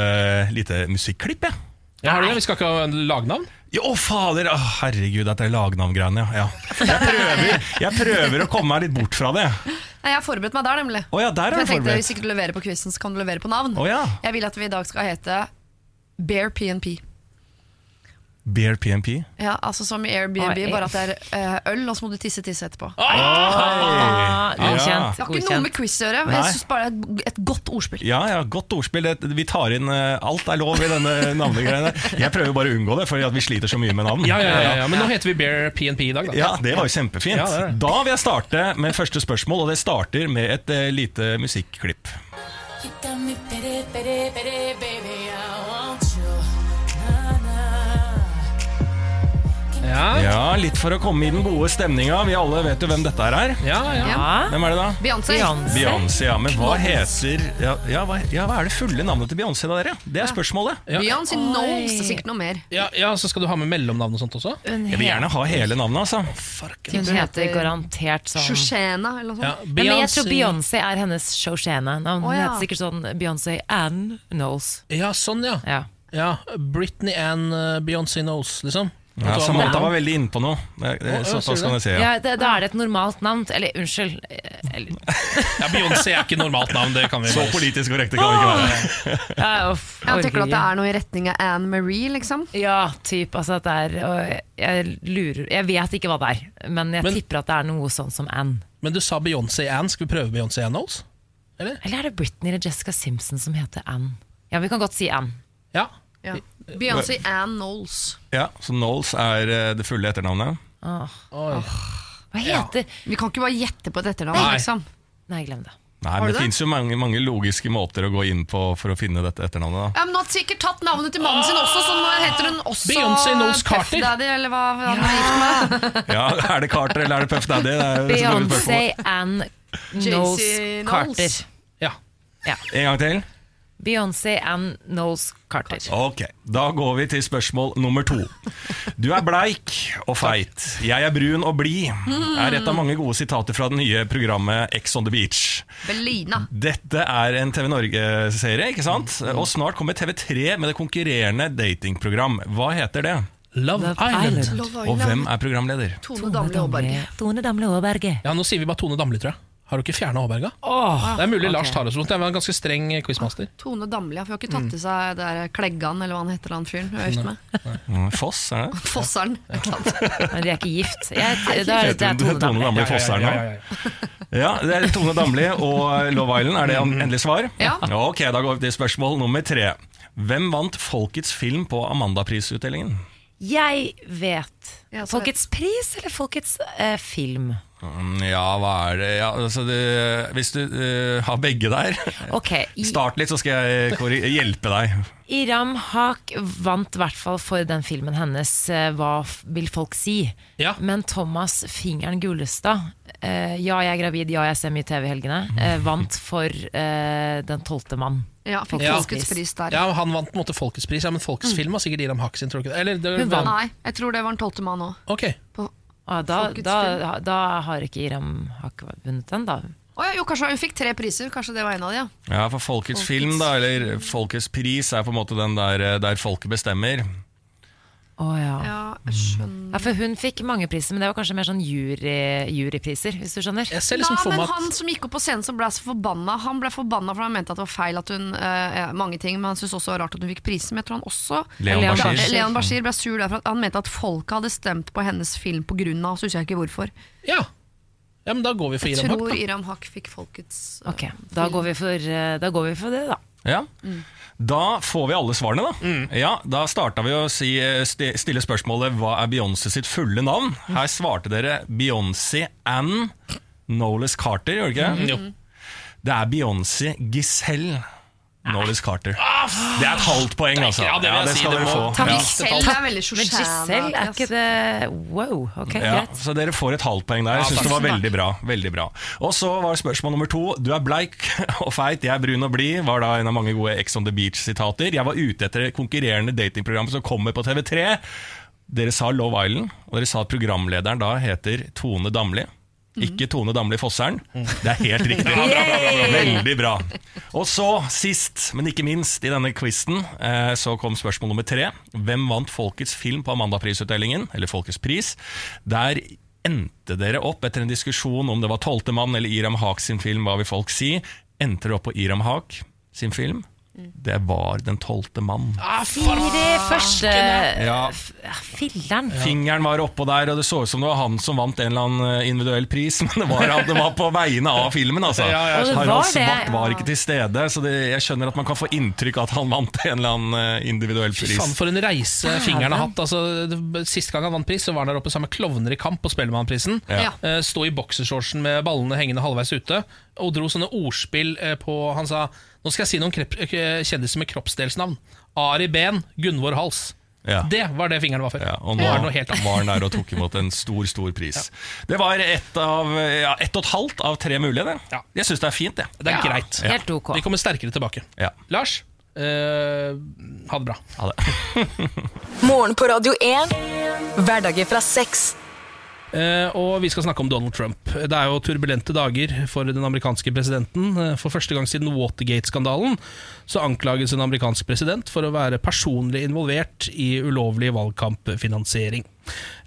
lite musikklipp. jeg. Ja, har? Vi skal ikke ha lagnavn? Jo, fader! Å, herregud, dette er lagnavngreiene, ja. ja. Jeg, prøver, jeg prøver å komme meg litt bort fra det. Nei, jeg har forberedt meg der, nemlig. Å ja, der For er jeg du tenkte Hvis forberedt. ikke du leverer på quizen, så kan du levere på navn. Å ja. Jeg vil at vi i dag skal hete Bear PNP. Bear PMP. Ja, altså Som i Airbnb, Oi. bare at det er eh, øl, og så må du tisse tisse etterpå. Ah, Ja. godkjent. Det har ikke noe godkjent. med quiz å gjøre. Nei. Jeg synes bare det er et, et godt ordspill. Ja, ja, godt ordspill. Det, vi tar inn eh, Alt er lov i denne navnegreiene. Jeg prøver bare å unngå det, fordi vi sliter så mye med navn. Ja, ja, ja, ja. Men nå heter vi Bear PNP i dag, da. Ja, det var jo kjempefint. Ja, det er det. Da vil jeg starte med første spørsmål, og det starter med et eh, lite musikklipp. You got me pity, pity, pity, baby. Ja, Ja, Litt for å komme i den gode stemninga. Vi alle vet jo hvem dette er. ja, ja. Ja. Hvem er det da? Beyoncé. Ja. Men hva heter ja, ja, hva, ja, hva er det fulle navnet til Beyoncé, da, dere? Det er spørsmålet. Ja. Beyoncé Knowles, er sikkert noe mer. Ja, ja, Så skal du ha med mellomnavn og sånt også? Jeg vil gjerne ha hele navnet, altså. Farken. hun heter garantert sånn Shoshana eller noe Ja, sånt. Men jeg tror Beyoncé er hennes Shoshana-navn. Hun heter sikkert sånn Beyoncé Ann Knowles. Ja, sånn, ja. Ja. ja Britney and uh, Beyoncé Knows, liksom. Ja, Samantha var veldig inne på noe. Det, det, Å, såpass kan jeg si. Ja. Ja, det, da er det et normalt navn. Eller unnskyld. eh, Eller, Ja, Beyoncé er ikke normalt navn, det kan vi Så politisk korrekte kan vi ikke være. ja, off, Jeg tenker du at det er noe i retning av Anne Marie, liksom? Ja, typ, altså at det er og jeg lurer Jeg vet ikke hva det er, men jeg Men- tipper at det er noe sånn som Anne. Men du sa Beyoncé-Anne. Skal vi prøve Beyoncé-Anne Knowles? Eller? Eller er det Britney eller Jessica Simpson som heter Anne? Ja, vi kan godt si Anne. Ja. Ja. Beyoncé Ann Knowles. Ja, Så Knowles er eh, det fulle etternavnet. Åh. Hva heter Vi kan ikke bare gjette på et etternavn. Nei. Liksom. Nei, glem det. Nei, men du Det det? fins jo mange, mange logiske måter å gå inn på for å finne dette etternavnet. da Ja, men Hun har sikkert tatt navnet til mannen sin også, så nå heter hun også Beyoncé Knowles Puff Carter. Daddy, eller hva hva han er gift med. Ja, Er det Carter eller er det Puff Daddy? Det er jo Beyoncé spørsmål. Jay-Z Knowles Knowles. Carter. ja. En gang til. Beyoncé and Knowles Carter. Ok, Da går vi til spørsmål nummer to. Du er bleik og feit. Jeg er brun og blid. Er et av mange gode sitater fra det nye programmet Ex on the Beach. Belina. Dette er en TV Norge-serie, ikke sant? Og snart kommer TV3 med det konkurrerende datingprogram. Hva heter det? Love, Love Island. Island. Love Og hvem er programleder? Tone Damle Aaberge. Tone Damli Aaberge. Ja, Nå sier vi bare Tone Damli, tror jeg. Har du ikke fjerna Aaberga? Det er mulig okay. Lars tar oss rundt. Jeg var en ganske streng quizmaster. Tone Damli, for hun har ikke tatt til seg det der Kleggan, eller hva han heter, han fyren hun er gift med. Mm, Foss, er det? Fosseren. Men de er ikke gift. Jeg, det, er, det er Tone Tone Damli. Fosseren nå? Ja, det er Tone Damli og Love Island. Er det en- endelig svar? Ja. Ok, Da går vi til spørsmål nummer tre. Hvem vant Folkets film på Amandaprisutdelingen? Jeg vet. Folkets pris eller Folkets eh, film? Mm, Ja, hva er det ja, altså det, Hvis du uh, har begge der, okay. start litt, så skal jeg hjelpe deg. Iram Haq vant i hvert fall for den filmen hennes eh, Hva vil folk si? Ja. Men Thomas Fingeren Gullestad, uh, Ja, jeg er gravid, ja, jeg ser mye TV i helgene, uh, vant for eh, Den tolvte mann. Ja, fikk Ja. Folkets pris der. Ja, Han vant på en måte Folkets pris, ja, men Folkets film var sikkert Iram Haq sin. tror du ikke det? Eller, det Hun vant. Nei, jeg tror det var den tolvte mann òg. Ok, Ah, da, da, da har ikke Iram Haq vunnet den, da. jo, kanskje hun fikk tre priser. Kanskje det var en av de, ja. Ja, for Folkets Folkets- film, da, eller Folkets pris, er på en måte den der, eh, der folket bestemmer. Å ja. Ja, jeg skjønner. ja. For hun fikk mange priser, men det var kanskje mer sånn jury, jurypriser, hvis du skjønner. Jeg ser liksom ja, men Han som gikk opp på scenen som ble så forbanna, Han ble forbanna for han mente at det var feil at hun eh, Mange ting, men han syntes også det var rart at hun fikk priser, Men jeg tror han også Leon Leon Bashir. Bashir. Leon Bashir ble sur derfor at han mente at folket hadde stemt på hennes film pga. Så husker jeg ikke hvorfor. Ja, ja men da går vi for Iram Haq. Jeg tror. Iram Haq fikk folkets uh, Ok, da går vi for, uh, da går vi for det, da. Ja. Da får vi alle svarene, da. Ja, Da starta vi å si, stille spørsmålet hva er Beyoncé sitt fulle navn. Her svarte dere Beyoncé Ann Knowles Carter, gjør dere ikke? Jo. Det er Beyoncé Giselle Knowles Carter. Det er et halvt poeng, altså. Ja, det jeg si, skal det dere må- få. Ja. Giselle er veldig. Giselle, er ikke det Wow, ok, Ja, greit. så dere får et halvt poeng der. Jeg Ja, synes det var veldig bra, veldig bra. Og så var spørsmål nummer to. Du er bleik og feit, jeg er brun og blid. Var da en av mange gode Ex on the Beach-sitater. Jeg var ute etter konkurrerende datingprogram som kommer på TV3. Dere sa Love Island, og dere sa at programlederen da heter Tone Damli. Ikke Tone Damli Fosseren. Det er helt riktig. Veldig bra. Og så, sist, men ikke minst i denne quizen, eh, så kom spørsmål nummer tre. Hvem vant Folkets film på Amandaprisutdelingen, eller Folkets pris? Der endte dere opp etter en diskusjon om det var Tolvte mann eller Iram Haak sin film, hva vil folk si? Endte dere opp på Iram Haak sin film? Det var Den tolvte mann. Siri første Ja. f- Filleren. Fingeren var oppå der, og det så ut som det var han som vant en eller annen eh, individuell pris, men det var, det var på vegne av filmen, altså. Ja, ja, Og det var Harald det, Svart var ikke til stede, så det, jeg skjønner at man kan få inntrykk av at han vant en eller annen eh, individuell Fy pris. faen, for en reise fingeren har hatt. Altså, det- Sist gang han vant pris, så var han der oppe sammen med Klovner i kamp på Spellemannprisen. Ja. Eh, Stå i boksershortsen med ballene hengende halvveis ute, og dro sånne ordspill eh, på Han sa Nå skal jeg si noen eh, kjendiser med kroppsdelsnavn. Ari Ben, Gunvor Hals. Ja. Det var det fingeren var for. Ja, og nå ja. er det noe helt annet. var han der og tok imot en stor, stor pris. Det var ett av, ja, ett og et halvt av tre mulige, det. Ja. Jeg syns det er fint, det. Det er Ja, greit. Helt ok. Vi kommer sterkere tilbake. Ja. Lars, eh, ha det bra. Ha det. Morgen på Radio 1. Hverdager fra seks. Eh, og vi skal snakke om Donald Trump. Det er jo turbulente dager for den amerikanske presidenten. Eh, For første gang siden Watergate-skandalen så anklages en amerikansk president for å være personlig involvert i ulovlig valgkampfinansiering.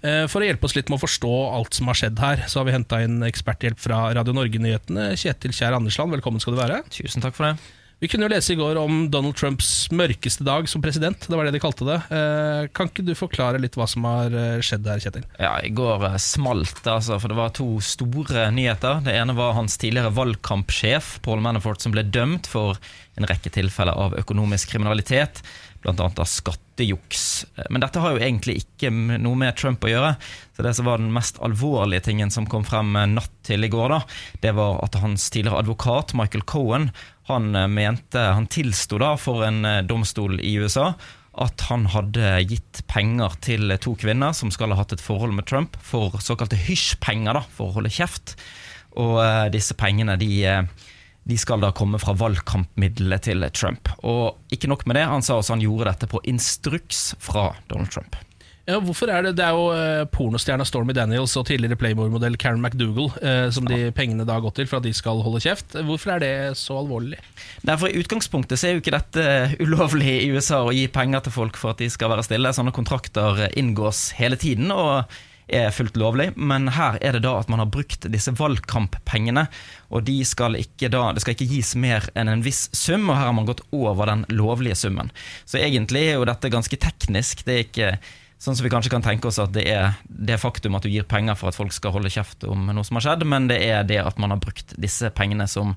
Eh, For å hjelpe oss litt med å forstå alt som har skjedd her, så har vi henta inn eksperthjelp fra Radio Norge-nyhetene. Kjetil Kjær Andersland, velkommen skal du være. Tusen takk for det. Vi kunne jo lese i går om Donald Trumps mørkeste dag som president. Det var det de kalte det. Eh, kan ikke du forklare litt hva som har eh, skjedd der, Kjetil? Ja, I går eh, smalt det, altså, for det var to store nyheter. Det ene var hans tidligere valgkampsjef, Paul Manafort, som ble dømt for en rekke tilfeller av økonomisk kriminalitet, bl.a. av skattejuks. Men dette har jo egentlig ikke noe med Trump å gjøre. Så Det som var den mest alvorlige tingen som kom frem natt til i går, da, det var at hans tidligere advokat, Michael Cohen, han eh, mente, han tilsto for en eh, domstol i USA at han hadde gitt penger til to kvinner som skal ha hatt et forhold med Trump, for såkalte hysjpenger, for å holde kjeft. Og eh, disse pengene de, eh, de skal da komme fra valgkampmidlene til Trump. Og ikke nok med det, han sa også han gjorde dette på instruks fra Donald Trump. Ja, hvorfor er Det Det er jo eh, pornostjerna Stormy Daniels og tidligere Playboy-modell Karen McDougal eh, som de pengene da har gått til for at de skal holde kjeft. Hvorfor er det så alvorlig? Derfor I utgangspunktet så er jo ikke dette ulovlig i USA å gi penger til folk for at de skal være stille. Sånne kontrakter inngås hele tiden og er fullt lovlig, men her er det da at man har brukt disse valgkamppengene, og de skal ikke da, det skal ikke gis mer enn en viss sum, og her har man gått over den lovlige summen. Så egentlig er jo dette ganske teknisk. det er ikke Sånn som vi kanskje kan tenke oss at det er det faktum at du gir penger for at folk skal holde kjeft om noe som har skjedd, men det er det at man har brukt disse pengene som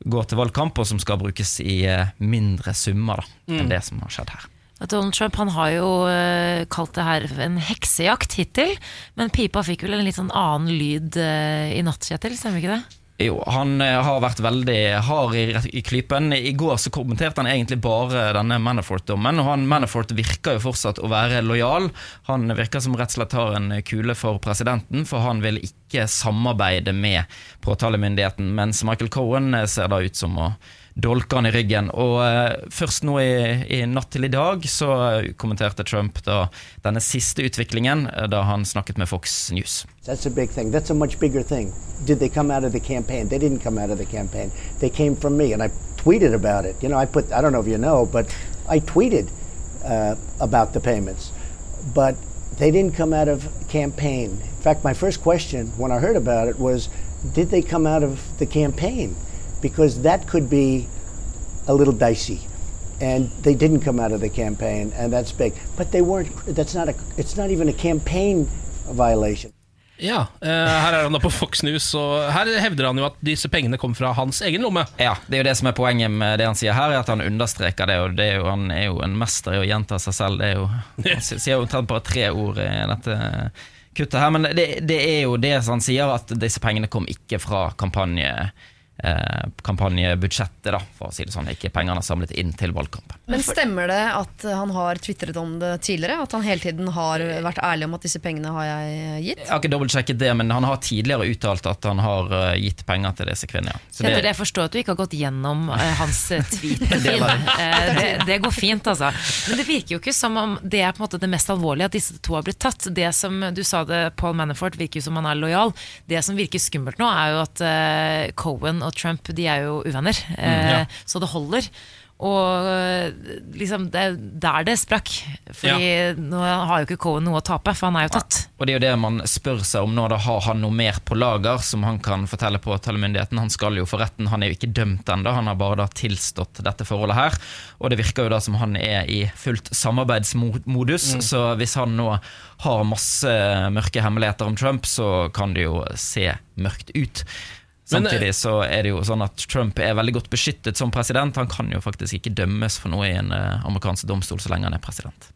går til valgkamp, og som skal brukes i eh, mindre summer da, enn det som har skjedd her. Donald Trump han har jo eh, kalt det her en heksejakt hittil, men pipa fikk vel en litt sånn annen lyd eh, i natt, Kjetil, stemmer ikke det? Jo, han eh, har vært veldig hard i, i klypen. I går så kommenterte han egentlig bare denne Manafort-dommen. Og han Manafort virker jo fortsatt å være lojal. Han virker som rett og slett har en kule for presidenten, for han vil ikke samarbeide med påtalemyndigheten. Mens Michael Cohen eh, ser da ut som å dolke han i ryggen. Og eh, først nå i, i natt til i dag så kommenterte Trump da denne siste utviklingen eh, da han snakket med Fox News. That's a big thing. That's a much bigger thing. Did they come out of the campaign? They didn't come out of the campaign. They came from me, and I tweeted about it. You know, I put, I don't know if you know, but I tweeted uh, about the payments. But they didn't come out of campaign. In fact, my first question when I heard about it was, did they come out of the campaign? Because that could be a little dicey. And they didn't come out of the campaign, and that's big. But they weren't, that's not a, it's not even a campaign violation. Ja, eh, Her er han da på Fox News, og her hevder han jo at disse pengene kom fra hans egen lomme. Ja, det er jo det som er poenget med det han sier her, er at han understreker det. og det er jo, Han er jo en mester i å gjenta seg selv. Det er jo, Han sier jo omtrent bare tre ord i dette kuttet her. Men det, det er jo det som han sier, at disse pengene kom ikke fra kampanje, eh, kampanjebudsjettet, da, for å si det sånn. Ikke pengene samlet inn til valgkampen. Men stemmer det at han har tvitret om det tidligere? At han hele tiden har vært ærlig om at disse pengene har jeg gitt? Jeg har ikke dobbeltsjekket det, men han har tidligere uttalt at han har eh, gitt penger til disse kvinnene. Ja. Så det, jeg forstår at du ikke har gått gjennom uh, hans eh, tweet-feed. Det Eh, det, det går fint, altså. Men det virker jo ikke som om det er på en måte det mest alvorlige, at disse to har blitt tatt. Det som du sa det, Paul Manafort virker jo som han er lojal. Det som virker skummelt nå, er jo at uh, Cohen og Trump de er jo uvenner. Eh, ja. Så det holder. Og eh, liksom, det er der det sprakk. Fordi nå har jo ikke Cohen noe å tape, for han er jo tatt. Og det er jo det man spør seg om nå. Da har han noe mer på lager som han kan fortelle påtalemyndigheten? Han skal jo for retten, han er jo ikke dømt ennå, han har bare da tilstått dette forholdet her. Og det virker jo da som han er i fullt samarbeidsmodus, Mm. så hvis han nå har masse mørke hemmeligheter om Trump, så kan det jo se mørkt ut. Men, eh, Samtidig så er det jo sånn at Trump er veldig godt beskyttet som president. Han kan jo faktisk ikke dømmes for noe i en eh, amerikansk domstol så lenge han er president.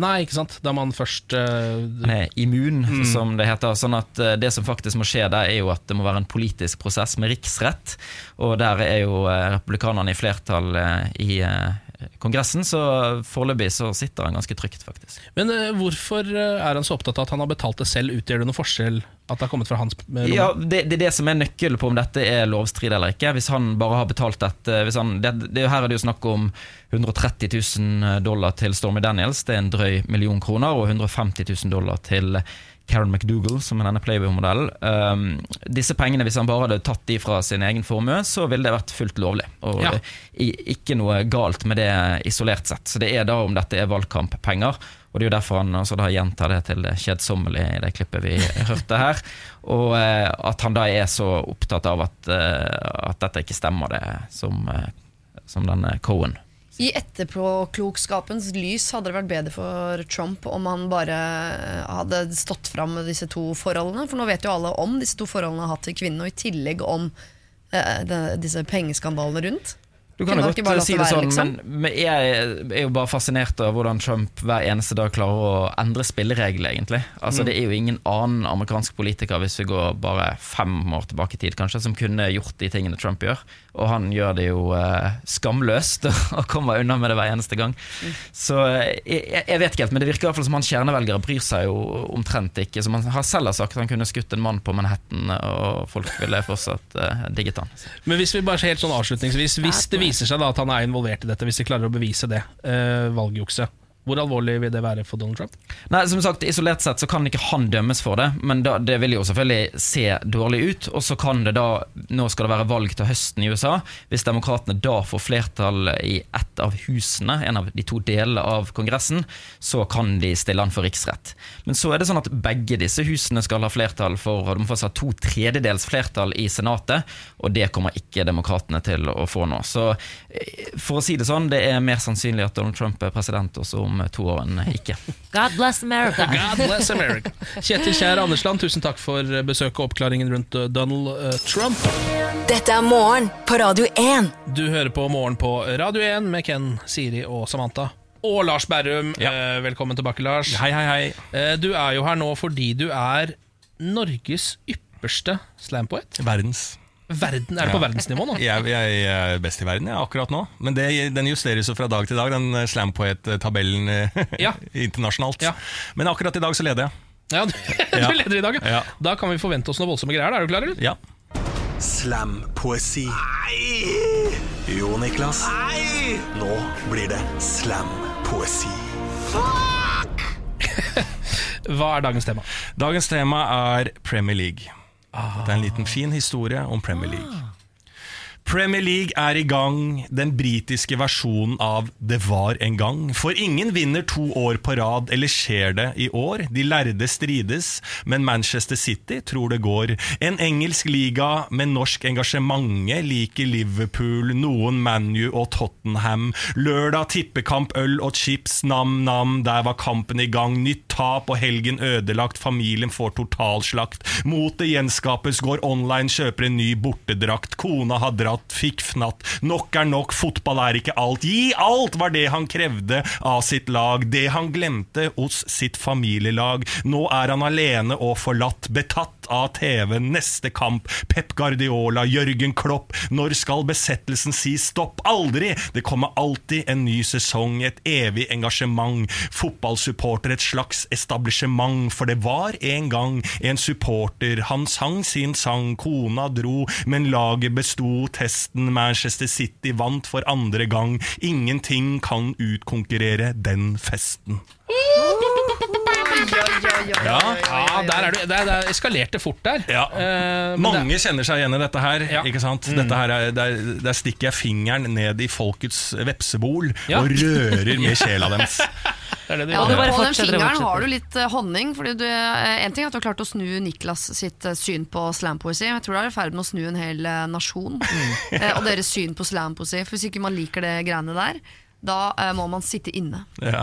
Nei, ikke sant? Da man først uh, Han er immun, som det heter. Sånn at uh, det som faktisk må skje der, er jo at det må være en politisk prosess med riksrett. Og der er jo uh, republikanerne i flertall i Kongressen, så foreløpig så sitter han ganske trygt, faktisk. Men uh, hvorfor eh, er han så opptatt av at han har betalt det selv? Utgjør det noen forskjell at det har kommet fra hans eh, lomme? Ja, det, det er det som er nøkkelen på om dette er lovstrid eller ikke. Hvis han bare har betalt dette hvis han, det, det, Her er det jo snakk om 130 000 dollar til Stormy Daniels, det er en drøy million kroner, og 150 000 dollar til Karen McDougal, som er denne Playboy-modellen. Um, disse pengene, hvis han bare hadde tatt de fra sin egen formue, så ville det vært fullt lovlig. Og Ja. ikke noe galt med det isolert sett. Så det er da om dette er valgkamppenger. Og det er jo derfor han også da gjentar det til det kjedsommelige i det klippet vi hørte her. Og uh, at han da er så opptatt av at, uh, at dette ikke stemmer, det som, uh, som denne Cohen. I etterpåklokskapens lys hadde det vært bedre for Trump om han bare hadde stått fram med disse to forholdene. For nå vet jo alle om disse to forholdene har hatt til kvinnen, og i tillegg om eh, de, disse pengeskandalene rundt. Du kan jo godt si det sånn, være, liksom? men, jeg er jo bare fascinert av hvordan Trump hver eneste dag klarer å endre spilleregler, egentlig. Altså, Mm. Det er jo ingen annen amerikansk politiker, hvis vi går bare fem år tilbake i tid, kanskje, som kunne gjort de tingene Trump gjør. Og han gjør det jo eh, skamløst og kommer unna med det hver eneste gang. Så eh, jeg, jeg vet ikke helt, men det virker i hvert fall som hans kjernevelgere bryr seg jo omtrent ikke. Som han har selv har sagt, han kunne skutt en mann på Manhattan, og folk ville fortsatt eh, digget han. Men hvis vi bare helt sånn avslutningsvis Hvis det viser seg da at han er involvert i dette, hvis de klarer å bevise det, eh, valgjukse, hvor alvorlig vil det være for Donald Trump? Nei, som sagt, Isolert sett så kan ikke han dømmes for det, men da, det vil jo selvfølgelig se dårlig ut. Og så kan det da, nå skal det være valg til høsten i USA, hvis demokratene da får flertall i ett av husene, en av de to delene av Kongressen, så kan de stille han for riksrett. Men så er det sånn at begge disse husene skal ha flertall for, og de får ha to tredjedels flertall i Senatet, og det kommer ikke demokratene til å få nå. Så eh, for å si det sånn, det er mer sannsynlig at Donald Trump er president også om to årene ikke. God bless America. God bless America. Kjetil Kjær Andersland, tusen takk for besøket og oppklaringen rundt eh, Donald eh, Trump. Dette er morgen på Radio 1. Du hører på Morgen på Radio 1 med Ken, Siri og Samantha. Og Lars Berrum. Ja. velkommen tilbake, Lars. Hei, hei, hei. Eh, du er jo her nå fordi du er Norges ypperste slampoet. Verdens. Verden, er det på verdensnivå nå? Jeg, jeg er best i verden ja, akkurat nå. Men det, den justeres jo fra dag til dag, den slampoet-tabellen eh, Ja. internasjonalt. Ja. Men akkurat i dag så leder jeg. Ja, du, Ja. du leder i dag, ja. Ja. Da kan vi forvente oss noe voldsomme greier. Er du klar, eller? Ja. Slampoesi. Nei! Jo, Niklas. Nei! Nå blir det slampoesi. Fuck! Hva er dagens tema? Dagens tema er Premier League. Det er en liten fin historie om Premier League. Premier League er i gang, den britiske versjonen av Det var en gang. For ingen vinner to år på rad, eller skjer det i år? De lærde strides, men Manchester City tror det går. En engelsk liga med norsk engasjement liker Liverpool, noen ManU og Tottenham. Lørdag tippekamp, øl og chips, nam-nam, der var kampen i gang. Nytt tap og helgen ødelagt, familien får totalslakt. Motet gjenskapes, går online, kjøper en ny bortedrakt. Kona har dratt, fikk fnatt. Nok er nok, fotball er ikke alt. Gi alt, var det han krevde av sitt lag. Det han glemte hos sitt familielag. Nå er han alene og forlatt, betatt av TV. Neste kamp, Pep Guardiola, Jørgen Klopp. Når skal besettelsen si stopp? Aldri! Det kommer alltid en ny sesong, et evig engasjement. Fotballsupporter, et slags establishment. For det var en gang en supporter. Han sang sin sang, kona dro, men laget besto. Testen Manchester City vant for andre gang. Ingenting kan utkonkurrere den festen. Ja, ja der er du, det, det eskalerte fort der. Ja. Eh, Mange det- kjenner seg igjen i dette her. Ja. Ikke sant? Mm. Dette her er, der, der stikker jeg fingeren ned i folkets vepsebol Ja. og rører med sjela deres. det det Ja, og bare På den fingeren har du litt eh, honning. Fordi du, eh, en ting er at du har klart å snu Niklas sitt eh, syn på slampoesi. Jeg tror du er i ferd med å snu en hel eh, nasjon. mm. og deres syn på slampoesi. Hvis ikke man liker det greiene der, da må man sitte inne. Ja.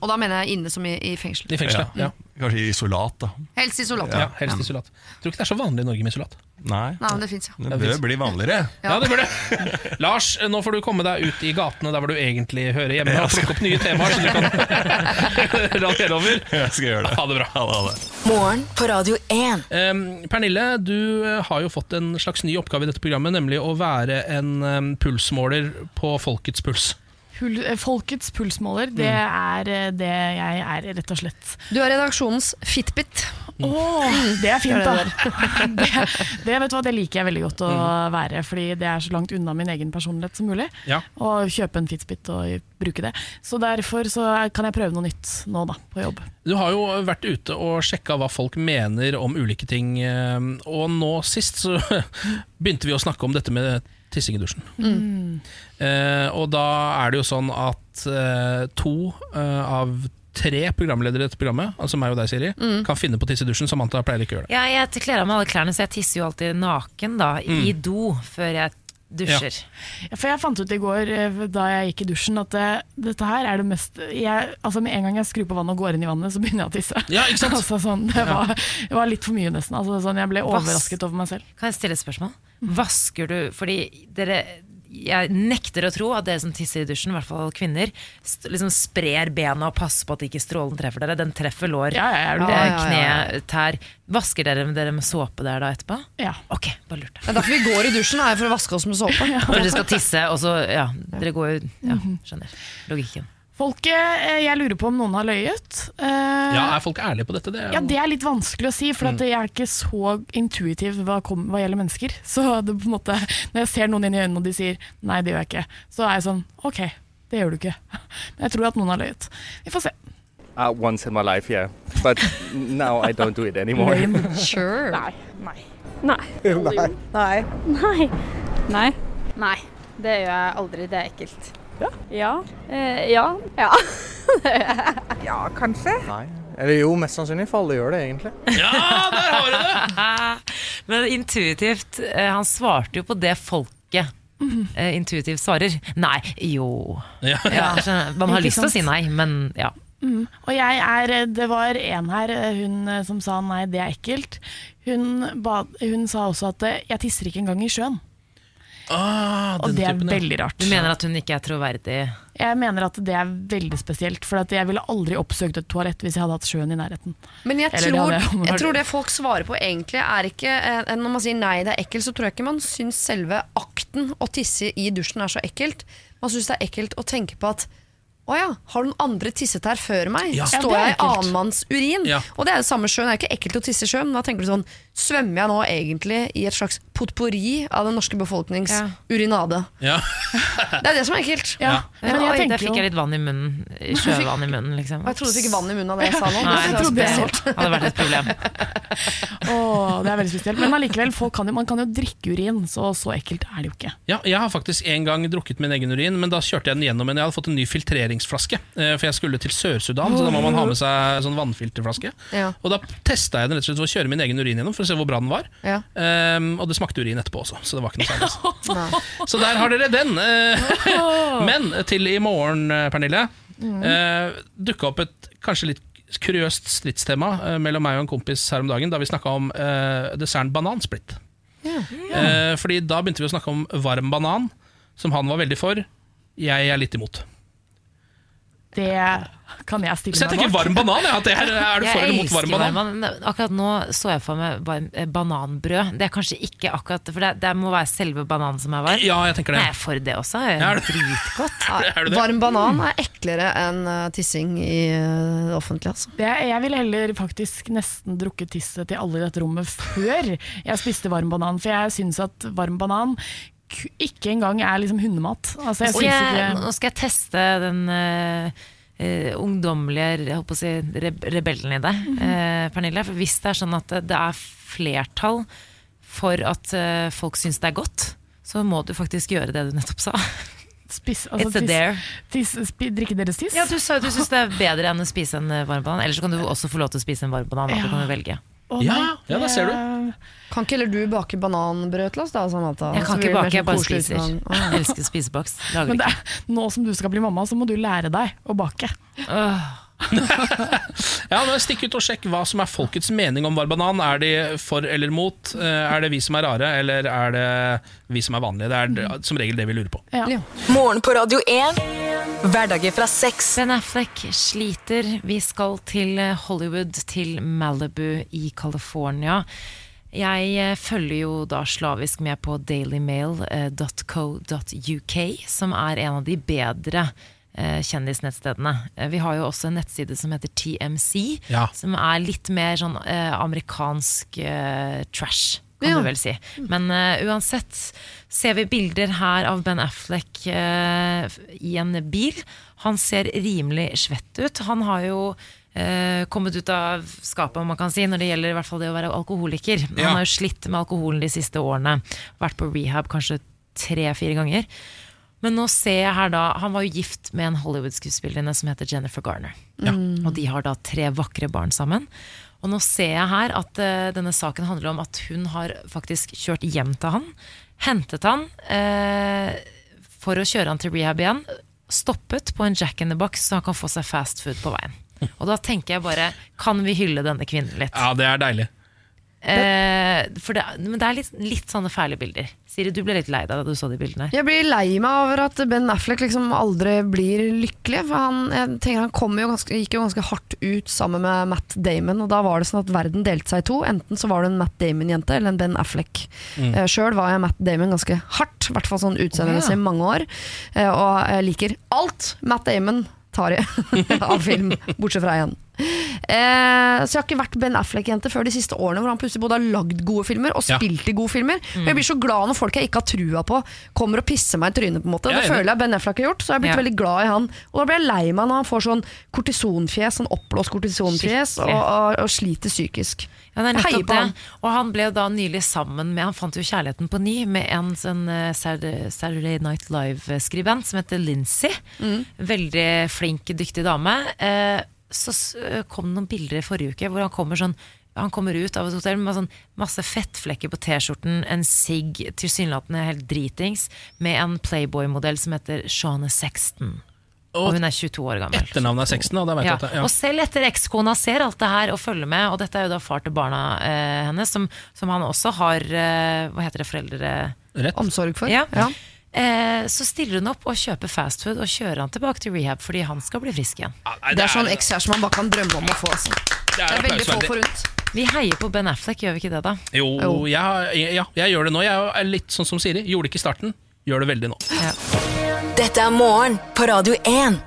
Og da mener jeg inne som i, i fengsel. I fengselet. Ja. Kanskje isolat, da. Helst isolat. Ja, helst isolat. Tror ikke det er så vanlig i Norge med isolat. Nei. Nei, men det fins, ja. Det bør bli vanligere. Ja, det bør det. Lars, nå får du komme deg ut i gatene der hvor du egentlig hører hjemme, og plukke opp nye temaer så du kan raljere over. Jeg skal gjøre det. Ha det bra. Ha det, ha det. Morgen på Radio 1. Um, Pernille, du eh, har jo fått en slags ny oppgave i dette programmet, nemlig å være en um, pulsmåler på folkets puls. Pul eh, folkets pulsmåler, det er eh, det jeg er, rett og slett. Du er redaksjonens Fitbit. Åh, det er fint, da. Det, det, vet du hva, det liker jeg veldig godt å Mm. være, fordi det er så langt unna min egen personlighet som mulig. Ja. Å kjøpe en Fitbit og bruke det. Så derfor så kan jeg prøve noe nytt nå, da, på jobb. Du har jo vært ute og sjekka hva folk mener om ulike ting, eh, og nå sist så begynte vi å snakke om dette med tissing i dusjen. Eh, og da er det jo sånn at eh, to eh, av tre programledere i dette programmet, altså meg og deg, Siri, kan finne på å tisse i dusjen. Samantha pleier ikke å gjøre det. Ja, jeg kler av meg alle klærne, så jeg tisser jo alltid naken da, i do før jeg dusjer. Ja, for jeg fant ut i går eh, da jeg gikk i dusjen at det, dette her er det mest jeg, altså Med en gang jeg skrur på vannet og går inn i vannet, så begynner jeg å tisse. Ja, ikke sant? altså, sånn, det, var, det var litt for mye, nesten. Altså, sånn, jeg ble overrasket over meg selv. Kan jeg stille et spørsmål? Vasker du Fordi dere jeg nekter å tro at dere som tisser i dusjen, i hvert fall kvinner, liksom sprer bena og passer på at ikke strålen treffer dere. Den treffer lår, Ja, ja, er eh, Ja, ja, ja, kne, tær. Vasker dere dere med såpe der da etterpå? Ja. Ok, bare lurt. Det er derfor vi går i dusjen, er for å vaske oss med såpe. For dere skal tisse, og så Ja, dere går jo Ja, skjønner. Logikken. Folket, eh, jeg lurer på om noen har løyet. Eh, Ja, Er folk ærlige på dette? Det er jo- Ja, Det er litt vanskelig å si, for at jeg er ikke så intuitiv hva, kom, hva gjelder mennesker. Så det på en måte, når jeg ser noen inn i øynene og de sier 'nei, det gjør jeg ikke', så er jeg sånn 'ok, det gjør du ikke'. Men jeg tror at noen har løyet. Vi får se. Uh, once in my life, yeah. But now I don't do it anymore. Sure. Nei. Nei. Nei. Nei. Nei. Nei. Nei. Nei. Det gjør jeg aldri. Det er ekkelt. Ja. Ja. Eh, ja. ja. Ja, kanskje. Nei. Eller jo, mest sannsynlig, for alle gjør det egentlig. Ja, der har du det! Men intuitivt eh, Han svarte jo på det folket eh, intuitivt svarer. Nei, jo. Ja. Ja, skjønner. Man har lyst til å si nei, men ja. Mm. Og jeg er, det var en her, eh, hun eh, som sa nei, det er ekkelt. Hun, ba, hun sa også at eh, jeg tisser ikke engang i sjøen. Ah, Og det er typen, ja. veldig rart. Du mener at hun ikke er troverdig? Jeg mener at det er veldig spesielt, for at jeg ville aldri oppsøkt et toalett hvis jeg hadde hatt sjøen i nærheten. Men jeg Eller tror, hadde jeg- tror det folk svarer på egentlig er ikke eh, Når man sier nei, det er ekkelt, så tror jeg ikke man syns selve akten å tisse i dusjen er så ekkelt. Man syns det er ekkelt å tenke på at å ja, har noen andre tisset her før meg? Ja. Står det jeg i annenmanns urin? Ja. Og det er det samme sjøen, det er ikke ekkelt å tisse i sjøen. Da tenker du sånn, svømmer jeg nå egentlig i et slags potpourri av den norske befolknings Ja. urinade? Ja. Det er det som er ekkelt. Ja, ja. men jeg der fikk jeg litt vann i munnen. Sjøvann i munnen, liksom. Og jeg trodde du fikk vann i munnen av det jeg sa nå. Nei, Det det jeg trodde jeg hadde vært et problem. oh, det er veldig spesielt. Men allikevel, kan jo, man kan jo drikke urin, så så ekkelt er det jo ikke. Ja, jeg har faktisk en gang drukket min egen urin, men da kjørte jeg den gjennom en Jeg hadde fått en ny filtreringsflaske, eh, for jeg skulle til Sør-Sudan, så da må man ha med seg sånn vannfilterflaske. Ja. Og da testa jeg den rett og slett ved å kjøre min egen urin gjennom, for se hvor bra den var. Ja. Um, og det smakte urin etterpå også, så det var ikke noe særlig. Så der har dere den. Eh, Men til i morgen, Pernille, Pernille, uh, dukka opp et kanskje litt kuriøst stridstema uh, mellom meg og en kompis her om dagen, da vi snakka om uh, desserten banansplitt. Eh, fordi da begynte vi å snakke om varm banan, som han var veldig for. Jeg er litt imot. Det kan jeg stille Så jeg tenker varm banan. Ja, det er, er du for eller mot varm banan? banan. Akkurat nå så jeg for meg eh, bananbrød. Det er kanskje ikke akkurat For det, det må være selve bananen som er varm. Ja, jeg tenker det. Nei, jeg er for det også. Er er du- dritgodt. Er? Varm banan er eklere enn eh, tissing i eh, det offentlige. Altså. Det, jeg ville heller faktisk nesten drukket tisset til alle i dette rommet før jeg spiste varm banan, for jeg syns at varm banan ikke engang er liksom hundemat. Altså, jeg jeg, ikke nå skal jeg teste den uh, uh, ungdommelige jeg holdt å si, rebellen i deg, mm -hmm. uh, Pernille. For hvis det er sånn at det, er flertall for at eh, folk syns det er godt, så må du faktisk gjøre det du nettopp sa. spis, altså, It's a dare. Tis, tis, spi, drikke deres tiss. Ja, du sa jo du syns det er bedre enn å spise en eh, varm banan. Eller så kan du også få lov til å spise en varm banan. Ja. Du kan jo velge. Å, Ja, nei, ja, der ser du. Kan ikke heller du bake bananbrød til oss, da? Samantha? Jeg kan ikke bake, jeg sånn bare spiser. sånn. Jeg elsker spiseboks. Lager Men det er, nå som du skal bli mamma, så må du lære deg å bake. Ja, men Stikk ut og sjekk hva som er folkets mening om varbanan. Er de for eller mot? Eh, Er det vi som er rare, eller er det vi som er vanlige? Det er som regel det vi lurer på. Ja. Morgen på Radio 1. Hverdager fra sex. Ben Affleck sliter. Vi skal til Hollywood, til Malibu i California. Jeg eh, følger jo da slavisk med på dailymail.co.uk, som er en av de bedre eh, kjendisnettstedene. Eh, Vi har jo også en nettside som heter TMC, Ja. som er litt mer sånn eh, amerikansk eh, trash, kan Ja. du vel si. Men eh, uansett ser vi bilder her av Ben Affleck eh, i en bil. Han ser rimelig svett ut. Han har jo eh, kommet ut av skapet, om man kan si, når det gjelder i hvert fall det å være alkoholiker. Ja. Han har jo slitt med alkoholen de siste årene. Vært på rehab kanskje tre-fire ganger. Men nå ser jeg her da Han var jo gift med en Hollywood-skuespillerinne som heter Jennifer Garner. Ja. Og de har da tre vakre barn sammen. Og nå ser jeg her at uh, denne saken handler om at hun har faktisk kjørt hjem til han, hentet han uh, for å kjøre han til rehab igjen, stoppet på en Jack in the Box så han kan få seg fast food på veien. Og da tenker jeg bare, kan vi hylle denne kvinnen litt? Ja, det er deilig. Eh, for det, men det er litt, litt sånne fæle bilder. Siri, du ble litt lei deg da du så de bildene. Jeg blir lei meg over at Ben Affleck liksom aldri blir lykkelig. For han, jeg tenker han kom jo ganske, gikk jo ganske hardt ut sammen med Matt Damon, og da var det sånn at verden delte seg i to. Enten så var du en Matt Damon-jente eller en Ben Affleck. Mm. Eh, Sjøl var jeg Matt Damon ganske hardt, i hvert fall sånn utseendemessig i mange år. Eh, og jeg liker alt Matt Damon tar i av film, bortsett fra én. Eh, så jeg har ikke vært Ben Affleck-jente før de siste årene, hvor han plutselig både har lagd gode filmer og spilt i gode filmer. Mm. Men Jeg blir så glad når folk jeg ikke har trua på, kommer og pisser meg i trynet. på en måte Det føler jeg Ben Affleck har gjort, så jeg har blitt veldig glad i han. Og da blir jeg lei meg når han får sånn kortisonfjes, sånn oppblåst kortisonfjes, og, og, og sliter psykisk. Ja, det er heier på det. han. Og han ble jo da nylig sammen med Han fant jo kjærligheten på ny med en sånn eh, Saturday Night Live-skribent som heter Lindsay. Mm. Veldig flink, dyktig dame. Eh, så kom det noen bilder i forrige uke hvor han kommer sånn han kommer ut av et hotell med sånn masse fettflekker på T-skjorten, en sigg, tilsynelatende helt dritings, med en Playboy-modell som heter Shauna Sexton. Og hun er 22 år gammel. Etternavnet er Sexton, da. da vet Ja. jeg at det, ja. Og selv etter ekskona ser alt det her og følger med, og dette er jo da far til barna eh, hennes, som, som han også har eh, Hva heter det, foreldre... Rett. Omsorg for. Ja. Eh, så stiller hun opp og kjøper fast food og kjører han tilbake til rehab fordi han skal bli frisk igjen. Det er sånn ekskjæreste man bare kan drømme om å få. Altså. Det er veldig få forunt. Vi heier på Ben Affleck, gjør vi ikke det, da? Jo, jeg, ja, jeg gjør det nå. Jeg er litt sånn som Siri. Gjorde det ikke i starten, gjør det veldig nå. Dette er morgen på Radio 1.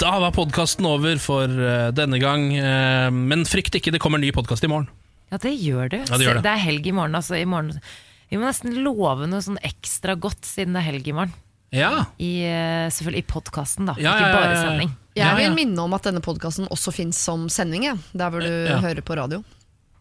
Da var podkasten over for eh, denne gang. eh, men frykt ikke, det kommer en ny podkast i morgen. Ja, det gjør du. Ja, det gjør det. er helg i morgen. Altså, i morgen. Vi må nesten love noe sånn ekstra godt siden det er helg i morgen. Ja. I, eh, selvfølgelig i podkasten, da. Ja, ikke ja, ja, bare ja. sending. Jeg vil minne om at denne podkasten også fins som sending, der hvor du Ja. hører på radio.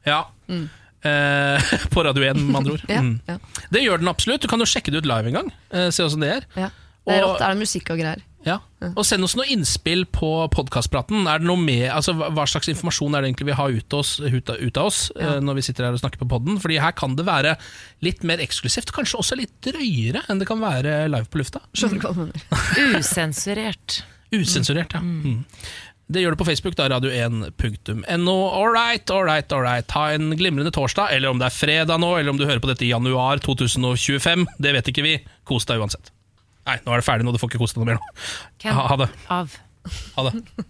Ja. Eh, på Radio 1, med andre ord. Ja, Mm. ja. Det gjør den absolutt. Du kan jo sjekke det ut live en gang. eh, se åssen det er. Ja. Det er rått, er det musikk og greier. Ja. Og send oss noe innspill på podkastpraten. Altså, hva slags informasjon er det egentlig vi har ut, oss, ut, av, oss Ja. eh, når vi sitter her og snakker på podden? Fordi her kan det være litt mer eksklusivt, kanskje også litt drøyere enn det kan være live på lufta. Skjønner hva du mener? Usensurert. Usensurert, ja. Mm. Det gjør du på Facebook, da, radio1.no. All right, all right, all right. Ha en glimrende torsdag, eller om det er fredag nå, eller om du hører på dette i januar 2025. Det vet ikke vi. Kos deg uansett. Nei, nå er det ferdig nå, du får ikke kose deg noe mer nå. Ha, ha det. Av. Ha det.